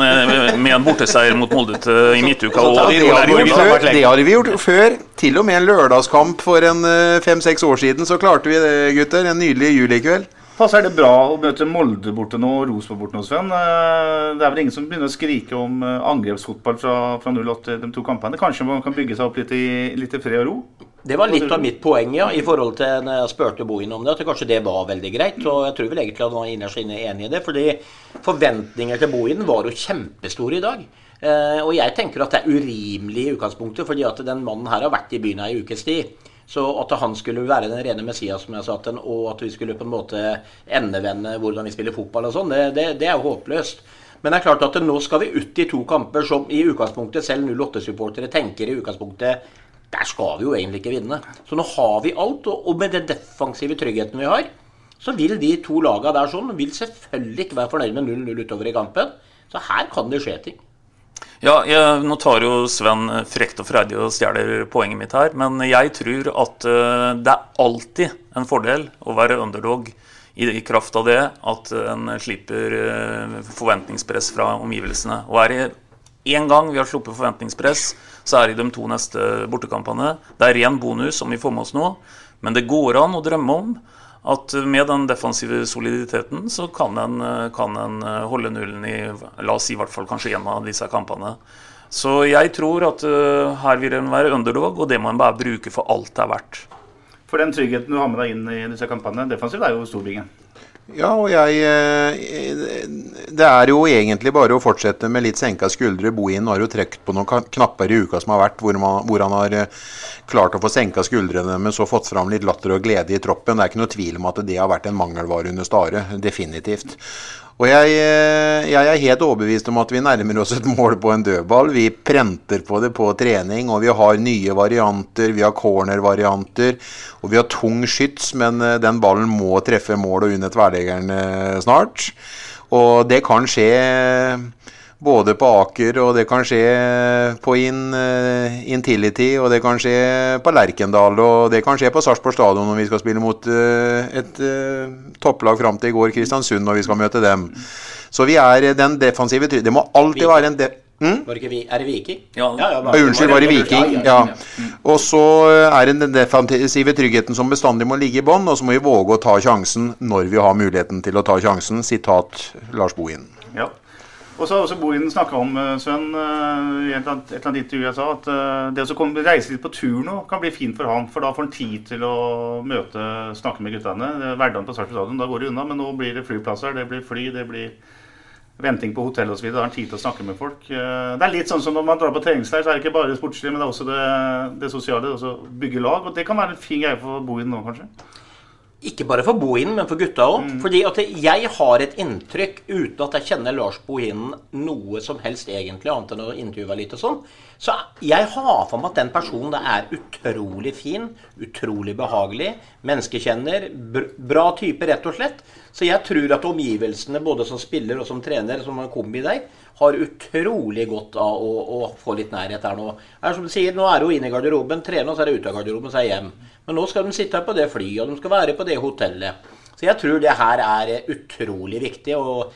Speaker 4: med en borteseier mot Molde i midtuka og
Speaker 3: Det har, vi gjort før, det har vi gjort før. Til og med en lørdagskamp for en fem-seks år siden, så klarte vi det, gutter. En nydelig julikveld.
Speaker 1: Passer det bra å møte Molde borte nå og Rosenborg borte nå, Sven? Eh, Det er vel ingen som begynner å skrike om eh, angrepsfotball fra, fra 08 de to kampene? Kanskje man kan bygge seg opp litt i, litt i fred og ro?
Speaker 2: Det var litt av mitt poeng ja, i forhold til når jeg spurte Bohin om det. At kanskje det var veldig greit. Og jeg tror vel egentlig at han var innerst inne enig i det. fordi forventninger til Bohin var jo kjempestore i dag. Eh, og jeg tenker at det er urimelig i utgangspunktet, fordi at den mannen her har vært i byen ei ukes tid. Så at han skulle være den rene Messias, som jeg sa og at vi skulle på en måte endevende hvordan vi spiller fotball og sånn, det, det, det er jo håpløst. Men det er klart at nå skal vi ut i to kamper som i utgangspunktet selv 08-supportere tenker i utgangspunktet der skal vi jo egentlig ikke vinne. Så nå har vi alt, og med den defensive tryggheten vi har, så vil de to lagene der sånn vil selvfølgelig ikke være fornøyd med 0-0 utover i kampen. Så her kan det skje ting.
Speaker 4: Ja, jeg, nå tar jo Sven frekt og freidig og stjeler poenget mitt her, men jeg tror at eh, det er alltid en fordel å være underdog i, i kraft av det at en slipper eh, forventningspress fra omgivelsene. Og er det én gang vi har sluppet forventningspress, så er det i de to neste bortekampene. Det er ren bonus om vi får med oss noe, men det går an å drømme om at med den defensive soliditeten så kan en, kan en holde nullen i la oss si i hvert fall kanskje en av disse kampene. Så jeg tror at uh, her vil en være underdog, og det må en bare bruke for alt det er verdt.
Speaker 1: For den tryggheten du har med deg inn i disse kampene, defensivt er jo storbingen.
Speaker 3: Ja, og jeg eh, Det er jo egentlig bare å fortsette med litt senka skuldre. Bohin har jo trukket på noen knapper i uka som har vært, hvor, man, hvor han har eh, klart å få senka skuldrene, men så fått fram litt latter og glede i troppen. Det er ikke noe tvil om at det har vært en mangelvare under Stare. Definitivt. Og jeg, eh, jeg er helt overbevist om at vi nærmer oss et mål på en dødball. Vi prenter på det på trening, og vi har nye varianter. Vi har corner-varianter, og vi har tung skyts, men eh, den ballen må treffe mål og under tverrleggeren eh, snart. Og det kan skje både på Aker, og det kan skje på In, eh, Intility, og det kan skje på Lerkendal, og det kan skje på Sarpsborg stadion når vi skal spille mot eh, et eh, topplag fram til i går, Kristiansund, når vi skal møte dem. Så vi er den defensive Det må alltid være en de hm?
Speaker 2: Var det ikke vi, er det Viking?
Speaker 4: Ja.
Speaker 3: Ja, unnskyld, var det Viking? Ja. Og så er det den defensive tryggheten som bestandig må ligge i bånn, og så må vi våge å ta sjansen når vi har muligheten til å ta sjansen. Sitat Lars Bohin.
Speaker 1: Ja. Og så har også Boiden snakka om, eh, Sven, eh, i et eller annet, et eller annet intervju jeg sa, at eh, det å reise litt på tur nå kan bli fint for han. For da får han tid til å møte, snakke med guttene. Er Hverdagen på Sarpsborg stadion, da går det unna. Men nå blir det flyplasser, det blir fly, det blir venting på hotell osv. Da har han tid til å snakke med folk. Det er litt sånn som når man drar på treningsleir, så er det ikke bare sportslig, men det er også det, det sosiale. Det er også bygge lag. Og det kan være en fin greie for Boiden nå, kanskje.
Speaker 2: Ikke bare for Bohinen, men for gutta òg. Fordi at jeg har et inntrykk, uten at jeg kjenner Lars Bohinen noe som helst egentlig, annet enn å intervjue litt og sånn. Så jeg har for meg at den personen der er utrolig fin, utrolig behagelig, menneskekjenner, br bra type, rett og slett. Så jeg tror at omgivelsene, både som spiller og som trener, som en kombi der, har utrolig godt av å, å få litt nærhet her nå. Det er som du sier, Nå er hun inne i garderoben, trener, og så er det ute av garderoben, så er hun hjem. Men nå skal de sitte på det flyet, og de skal være på det hotellet. Så jeg tror det her er utrolig viktig. og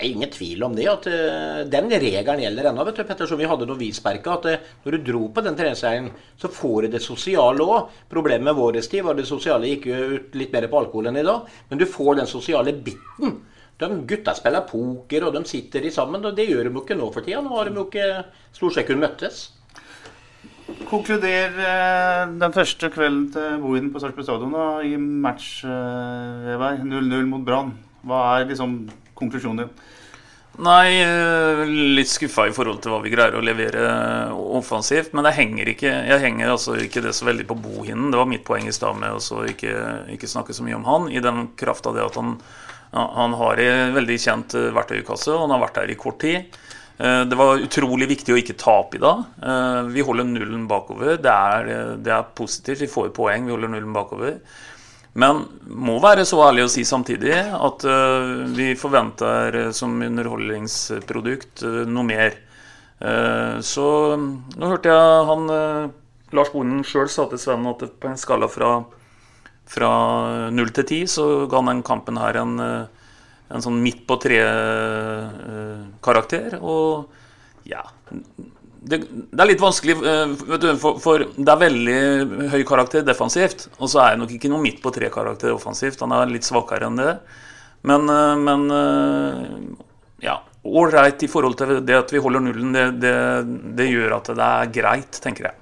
Speaker 2: det er ingen tvil om det. at eh, Den regelen gjelder ennå. vet du, Petter, som vi hadde noe vi sperka, at eh, Når du dro på den treningsleiren, så får du det sosiale òg. Problemet med vår tid var det sosiale gikk jo ut litt mer på alkohol enn i dag. Men du får den sosiale biten. De gutta spiller poker, og de sitter i sammen. og Det gjør de jo ikke nå for tida. Nå har de jo ikke stort sett kun møttes.
Speaker 1: Konkluder eh, den første kvelden til Bohinen på Sarpsborg stadion da, i match eh, Veberg, 0-0 mot Brann. Hva er liksom konklusjonen din?
Speaker 4: Nei, eh, litt skuffa i forhold til hva vi greier å levere offensivt. Men det henger ikke, jeg henger altså ikke det så veldig på bohinden. Det var mitt poeng i stad med å ikke, ikke snakke så mye om han. I den kraft av det at han, han har en veldig kjent eh, verktøykasse, og han har vært der i kort tid. Eh, Det var utrolig viktig å ikke tape i dag. Eh, Vi holder nullen bakover. Det er, eh, det er positivt. Vi får poeng. Vi holder nullen bakover. Men må være så ærlig å si samtidig at uh, vi forventer som underholdningsprodukt noe mer. så nå hørte jeg han Lars Bonden sjøl sa til Sven at på en skala fra, fra 0 til 10 så ga han den kampen her en, en sånn midt på tre-karakter. og ja det, det, er litt vanskelig, vet du, for, for, det er veldig høy karakter defensivt. Og så er det nok ikke noe midt på tre karakter offensivt. Han er litt svakere enn det. Men, uh, men eh, ja, ålreit i forhold til det at vi holder nullen. Det, det, det gjør at det er greit, tenker jeg.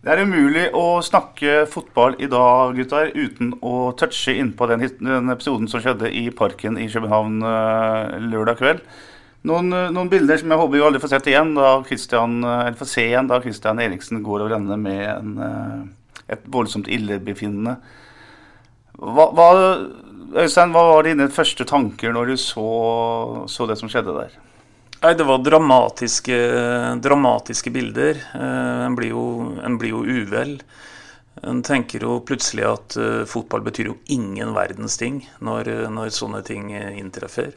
Speaker 1: Det er umulig å snakke fotball i dag, gutter, uten å touche innpå den, den episoden som skjedde i Parken i København uh, lørdag kveld. Noen, uh, noen, bilder som jeg håper vi aldri får sett igjen, da uh, eller får se igjen da Christian Eriksen går og renner med en, et voldsomt illebefinnende. Hva, hva, Øystein, hva var dine første tanker når du så, så det som skjedde der?
Speaker 4: Nei, Det var dramatiske, dramatiske bilder. Eh, en blir jo, en blir jo uvel. En tenker jo plutselig at uh, fotball betyr jo ingen verdens ting når, når sånne ting eh, inntreffer.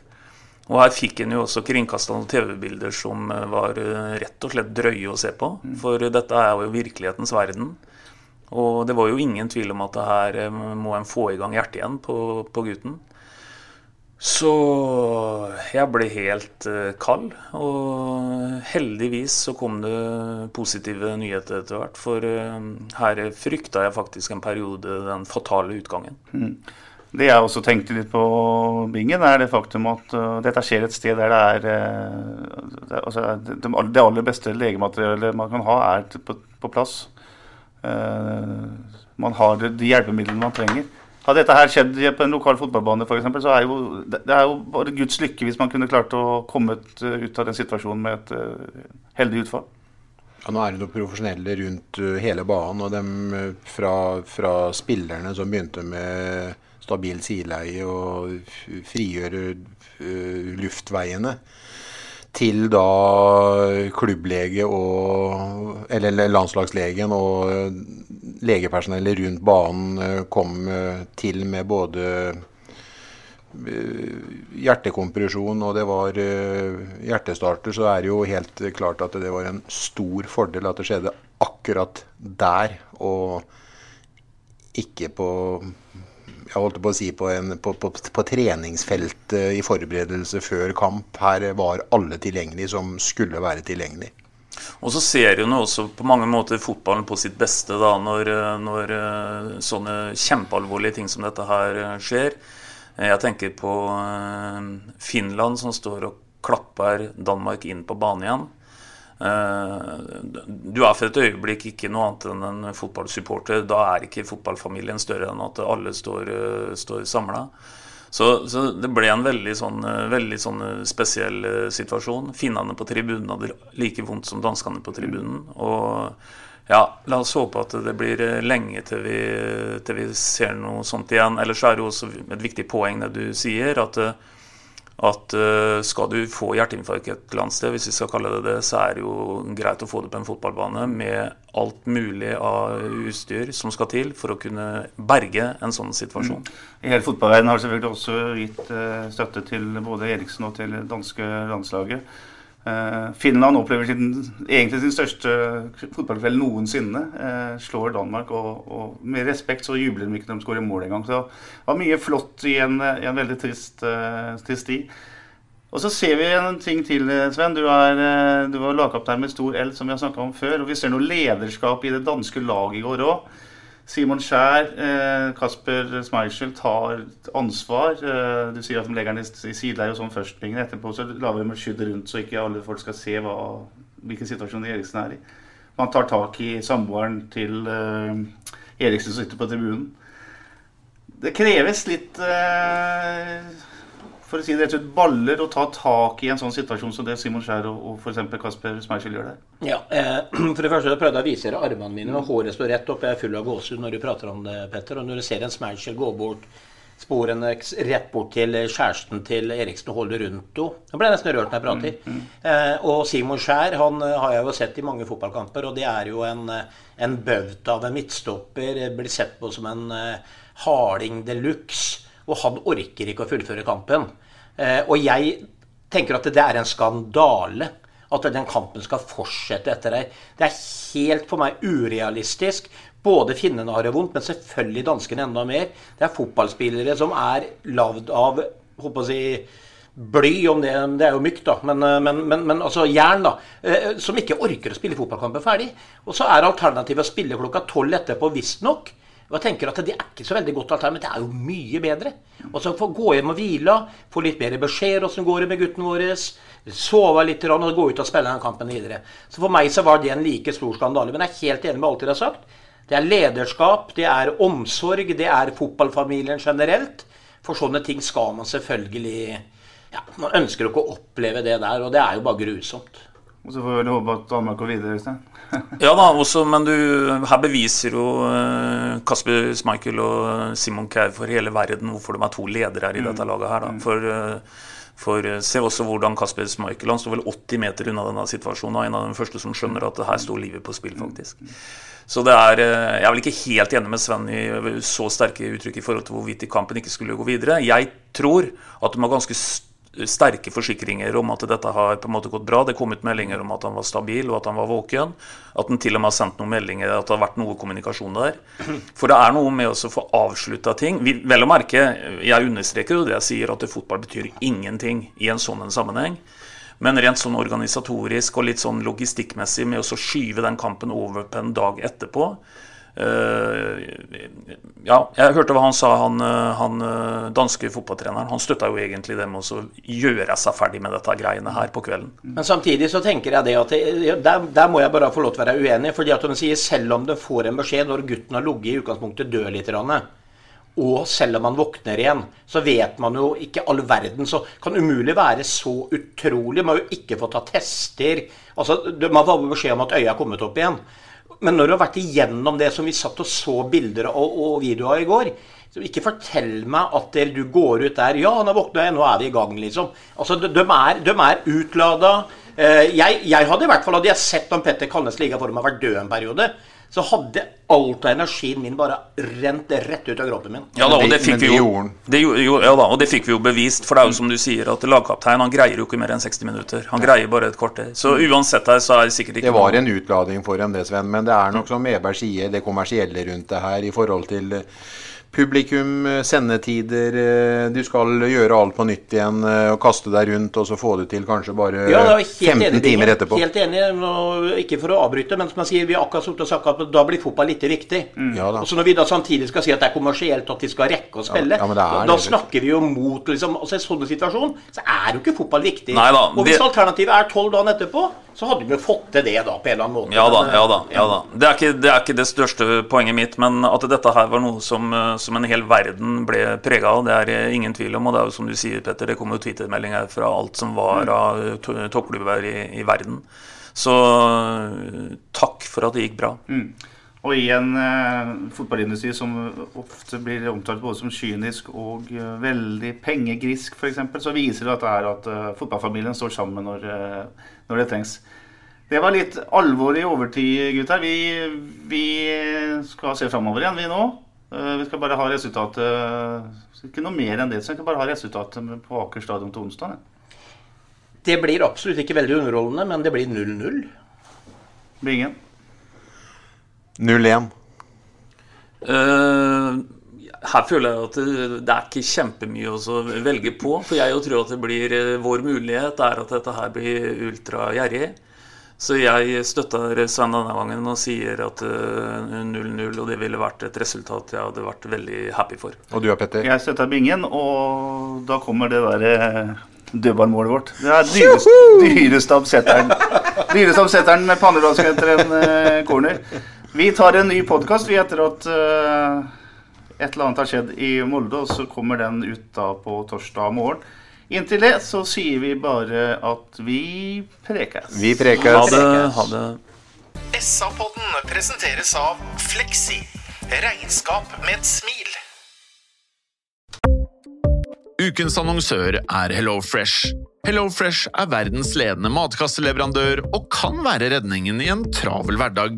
Speaker 4: Og her fikk en jo også kringkasta noen TV-bilder som var rett og slett drøye å se på. Mm. For dette er jo virkelighetens verden. Og det var jo ingen tvil om at det her må en få i gang hjertet igjen på, på gutten. Så jeg ble helt uh, kald. Og heldigvis så kom det positive nyheter etter hvert. For uh, her frykta jeg faktisk en periode den fatale utgangen. Mm.
Speaker 1: Det jeg også tenkte litt på bingen, er det faktum at uh, dette skjer et sted der det er altså, det, aller beste legemateriellet man kan ha, er på plass. man har de hjelpemidlene man trenger. Hadde dette her skjedd på en lokal fotballbane, eksempel, så er jo, det er jo bare Guds lykke hvis man kunne klart å komme ut av den situasjonen med et uh, heldig utfall.
Speaker 3: Ja, Nå er det noen profesjonelle rundt uh, hele banen. og dem uh, fra, fra, spillerne som begynte med stabil sideleie og frigjøre luftveiene, til da klubblege og Eller landslagslegen og legepersonellet rundt banen eh, kom eh, til med både eh, hjertekompresjon og det var hjertestarter, så er det jo helt klart at det var en stor fordel at det skjedde akkurat der, og ikke på jeg holdt på å si på, en, på, på, på, treningsfeltet i forberedelse før kamp. Her var alle tilgjengelige som skulle være tilgjengelige.
Speaker 4: Og så ser hun også på mange måter fotballen på sitt beste da, når, når eh, sånne kjempealvorlige ting som dette her eh, skjer. Jeg tenker på eh, Finland som står og klapper Danmark inn på banen igjen. Du er for et øyeblikk ikke noe annet enn en fotballsupporter. Da er ikke fotballfamilien større enn at alle står, står samla. Så, så, det ble en veldig, sånn, eh, veldig sånn eh, spesiell eh, situasjon. Finnene på tribunen hadde like vondt som danskene på tribunen. Og ja, la oss håpe at det blir lenge til vi, til vi ser noe sånt igjen. Ellers er det jo også et viktig poeng det du sier, at at uh, skal du få hjerteinfarkt et eller annet sted, hvis vi skal kalle det det, så er det jo greit å få det på en fotballbane med alt mulig av utstyr som skal til for å kunne berge en sånn situasjon. Mm.
Speaker 1: Hele fotballverdenen har selvfølgelig også gitt uh, støtte til både Eriksen og til danske landslaget. Uh, Finland opplever sin, egentlig sin største fotballkveld noensinne. Eh, slår Danmark, og, og, med respekt så jubler de ikke når de skårer mål engang. Så det var mye flott i en, en veldig trist, uh, trist tid. Og så ser vi en ting til, Sven. Du er, du var lagkaptein med stor L, som vi har snakka om før. Og vi ser noe lederskap i det danske laget i går òg. Simon Skjær, eh, Kasper Schmeichel tar ansvar. Eh, du sier at de legger den i sideleie og sånn først. Etterpå så lager de et skydd rundt, så ikke alle folk skal se hva, hvilken situasjon Eriksen er i. Man tar tak i samboeren til eh, Eriksen som sitter på tribunen. Det kreves litt eh, for å si det rett ut, baller å ta tak i en sånn situasjon som det Simon Skjær og, og f.eks. Kasper Schmeichel gjør der?
Speaker 2: Ja, eh, For det første jeg prøvde jeg å vise dere armene mine, og håret står rett opp. Jeg er full av gåsehud når du prater om det, Petter. Og når du ser en Schmeichel gå bort sporene rett bort til kjæresten til Eriksen og holde rundt henne. Jeg ble nesten rørt når jeg prater. Mm, mm. Eh, og Simon Skjær han eh, har jeg jo sett i mange fotballkamper, og det er jo en, eh, en bauta av en midtstopper. Blir sett på som en uh, harding de luxe. Og han orker ikke å fullføre kampen. Eh, og jeg tenker at det er en skandale at den kampen skal fortsette etter deg. Det er helt for meg urealistisk. Både finnene har det vondt, men selvfølgelig danskene enda mer. Det er fotballspillere som er lagd av håper å si, bly, om det, det, er jo mykt, da, men, men, men, men, altså jern, da. Eh, som ikke orker å spille fotballkampen ferdig. Og så er alternativet å spille klokka tolv etterpå, visstnok. Og jeg tenker at Det er ikke så veldig godt alternativ, men det er jo mye bedre. Og så få gå hjem og hvile, få litt bedre beskjed åssen går det med gutten vår. Sove litt og gå ut og spille den kampen videre. Så For meg så var det en like stor skandale. Men jeg er helt enig med alt dere har sagt. Det er lederskap, det er omsorg, det er fotballfamilien generelt. For sånne ting skal man selvfølgelig ja, Man ønsker ikke å oppleve det der, og det er jo bare grusomt.
Speaker 1: Og så får vi håpe at Danmark går videre. Øystein.
Speaker 4: Ja da, også, men du, her beviser jo uh, Kasper Schmeichel og Simon Kjær for hele verden hvorfor de er to ledere her i mm. dette laget. her. Da. Mm. For, uh, for Se også hvordan Kasper Schmeichel han står vel 80 meter unna denne situasjonen. En av de første som skjønner at her står livet på spill, faktisk. Så det er, Jeg er vel ikke helt enig med Sven i så sterke uttrykk i forhold til hvorvidt kampen ikke skulle gå videre. Jeg tror at de har ganske sterke forsikringer om at dette har på en måte gått bra. Det kom ut meldinger om at han var stabil og at han var våken. At han til og med har sendt noen meldinger at det har vært noe kommunikasjon der. For det er noe med å få avslutta ting. Vi, vel å merke, jeg understreker jo det jeg sier, at fotball betyr ingenting i en sånn en sammenheng. Men rent sånn organisatorisk og litt sånn logistikkmessig med å skyve den kampen over på en dag etterpå, ja, jeg hørte hva han sa, han, eh, han eh, danske fotballtreneren. Han støtta jo egentlig det med å gjøre seg ferdig med dette greiene her på kvelden.
Speaker 2: Men samtidig så tenker jeg det at der, der, må jeg bare få lov til å være uenig. fordi at de sier selv om de får en beskjed når gutten har ligget i utgangspunktet død litt, og selv om han våkner igjen, så vet man jo ikke all verden. Så kan umulig være så utrolig. Man har jo ikke fått ta tester. Altså, Man får beskjed om at øyet er kommet opp igjen. Men når du har vært igjennom det som vi satt og så bilder og, og videoer i går så Ikke fortell meg at du går ut der Ja, har våkna igjen, nå er vi i gang, liksom. Altså, De, de er, de er utlada. Eh, jeg, jeg, hadde i hvert fall hadde jeg sett om Petter Kalnes ligga for meg vært død en periode så hadde alt av energien min bare rent rett ut av kroppen min.
Speaker 4: Ja da, og det fikk vi jo, det, jo, ja da, og det fikk vi jo bevist. For det er jo som du sier, at lagkaptein han greier jo ikke mer enn 60 minutter. Han greier bare et kvarter. Så mm. uansett her, så er det sikkert ikke
Speaker 3: Det var en utlading for dem, det, Sven. Men det er nok som Eberg sier, det kommersielle rundt det her i forhold til publikum, eh, sendetider eh, Du skal gjøre alt på nytt igjen eh, og kaste deg rundt og så få det til kanskje bare ja, 15 enig, timer etterpå.
Speaker 2: Helt enig. Ikke for å avbryte, men som jeg sier, vi har akkurat sagt at da blir fotball litt viktig. Mm. Ja, og så Når vi da samtidig skal si at det er kommersielt at vi skal rekke å spille, ja, da, da snakker vi jo mot liksom, altså I sånn situasjon så er jo ikke fotball viktig.
Speaker 4: Neida,
Speaker 2: og hvis det... alternativet er tolv dager etterpå så hadde vi fått til det da, på en eller annen måte.
Speaker 4: Ja da. ja da, ja da. Det, er ikke, det, er ikke, det største poenget mitt, men at dette her var noe som, som en hel verden ble prega av, det er ingen tvil om. Og det er jo som du sier, Petter, det kom jo Twitter-meldinger fra alt som var mm. av toppklubber i, i, verden. Så takk for at det gikk bra. Mm.
Speaker 1: Og i en eh, fotballindustri som ofte blir omtalt både som kynisk og eh, veldig pengegrisk, f.eks., så viser det at, det er at eh, fotballfamilien står sammen når, uh, når, det trengs. Det var litt alvor i overtid, gutter. Vi, vi skal se framover igjen, vi nå. Uh, vi skal bare ha resultatet Ikke noe mer enn det. Så vi skal bare ha resultatet på Aker stadion til onsdag.
Speaker 2: Det blir absolutt ikke veldig underholdende, men det blir 0-0.
Speaker 1: Bingen?
Speaker 3: 0-1.
Speaker 4: Uh, eh, her føler jeg at det, det, er ikke kjempemye å velge på. For jeg tror at det blir eh, vår mulighet er at dette her blir ultragjerrig. Så jeg støtter Svein denne gangen og sier at 0-0, uh, og det ville vært et resultat jeg hadde vært veldig happy for.
Speaker 3: Og du da, Petter?
Speaker 1: Jeg støtter Bingen, og da kommer det derre dødballmålet vårt. Det er dyrest, dyrestabsetteren. Dyrestabsetteren med pannebrasken etter en corner. Vi tar en ny podkast etter at uh, et eller annet har skjedd i Molde, og så kommer den ut da på torsdag morgen. Inntil det så sier vi bare at vi prekes.
Speaker 3: Vi prekes.
Speaker 4: Ha det. Ha det.
Speaker 5: SA-podden presenteres av Fleksi. Regnskap med et smil.
Speaker 6: Ukens annonsør er HelloFresh. HelloFresh er verdens ledende matkasseleverandør og kan være redningen i en travel hverdag.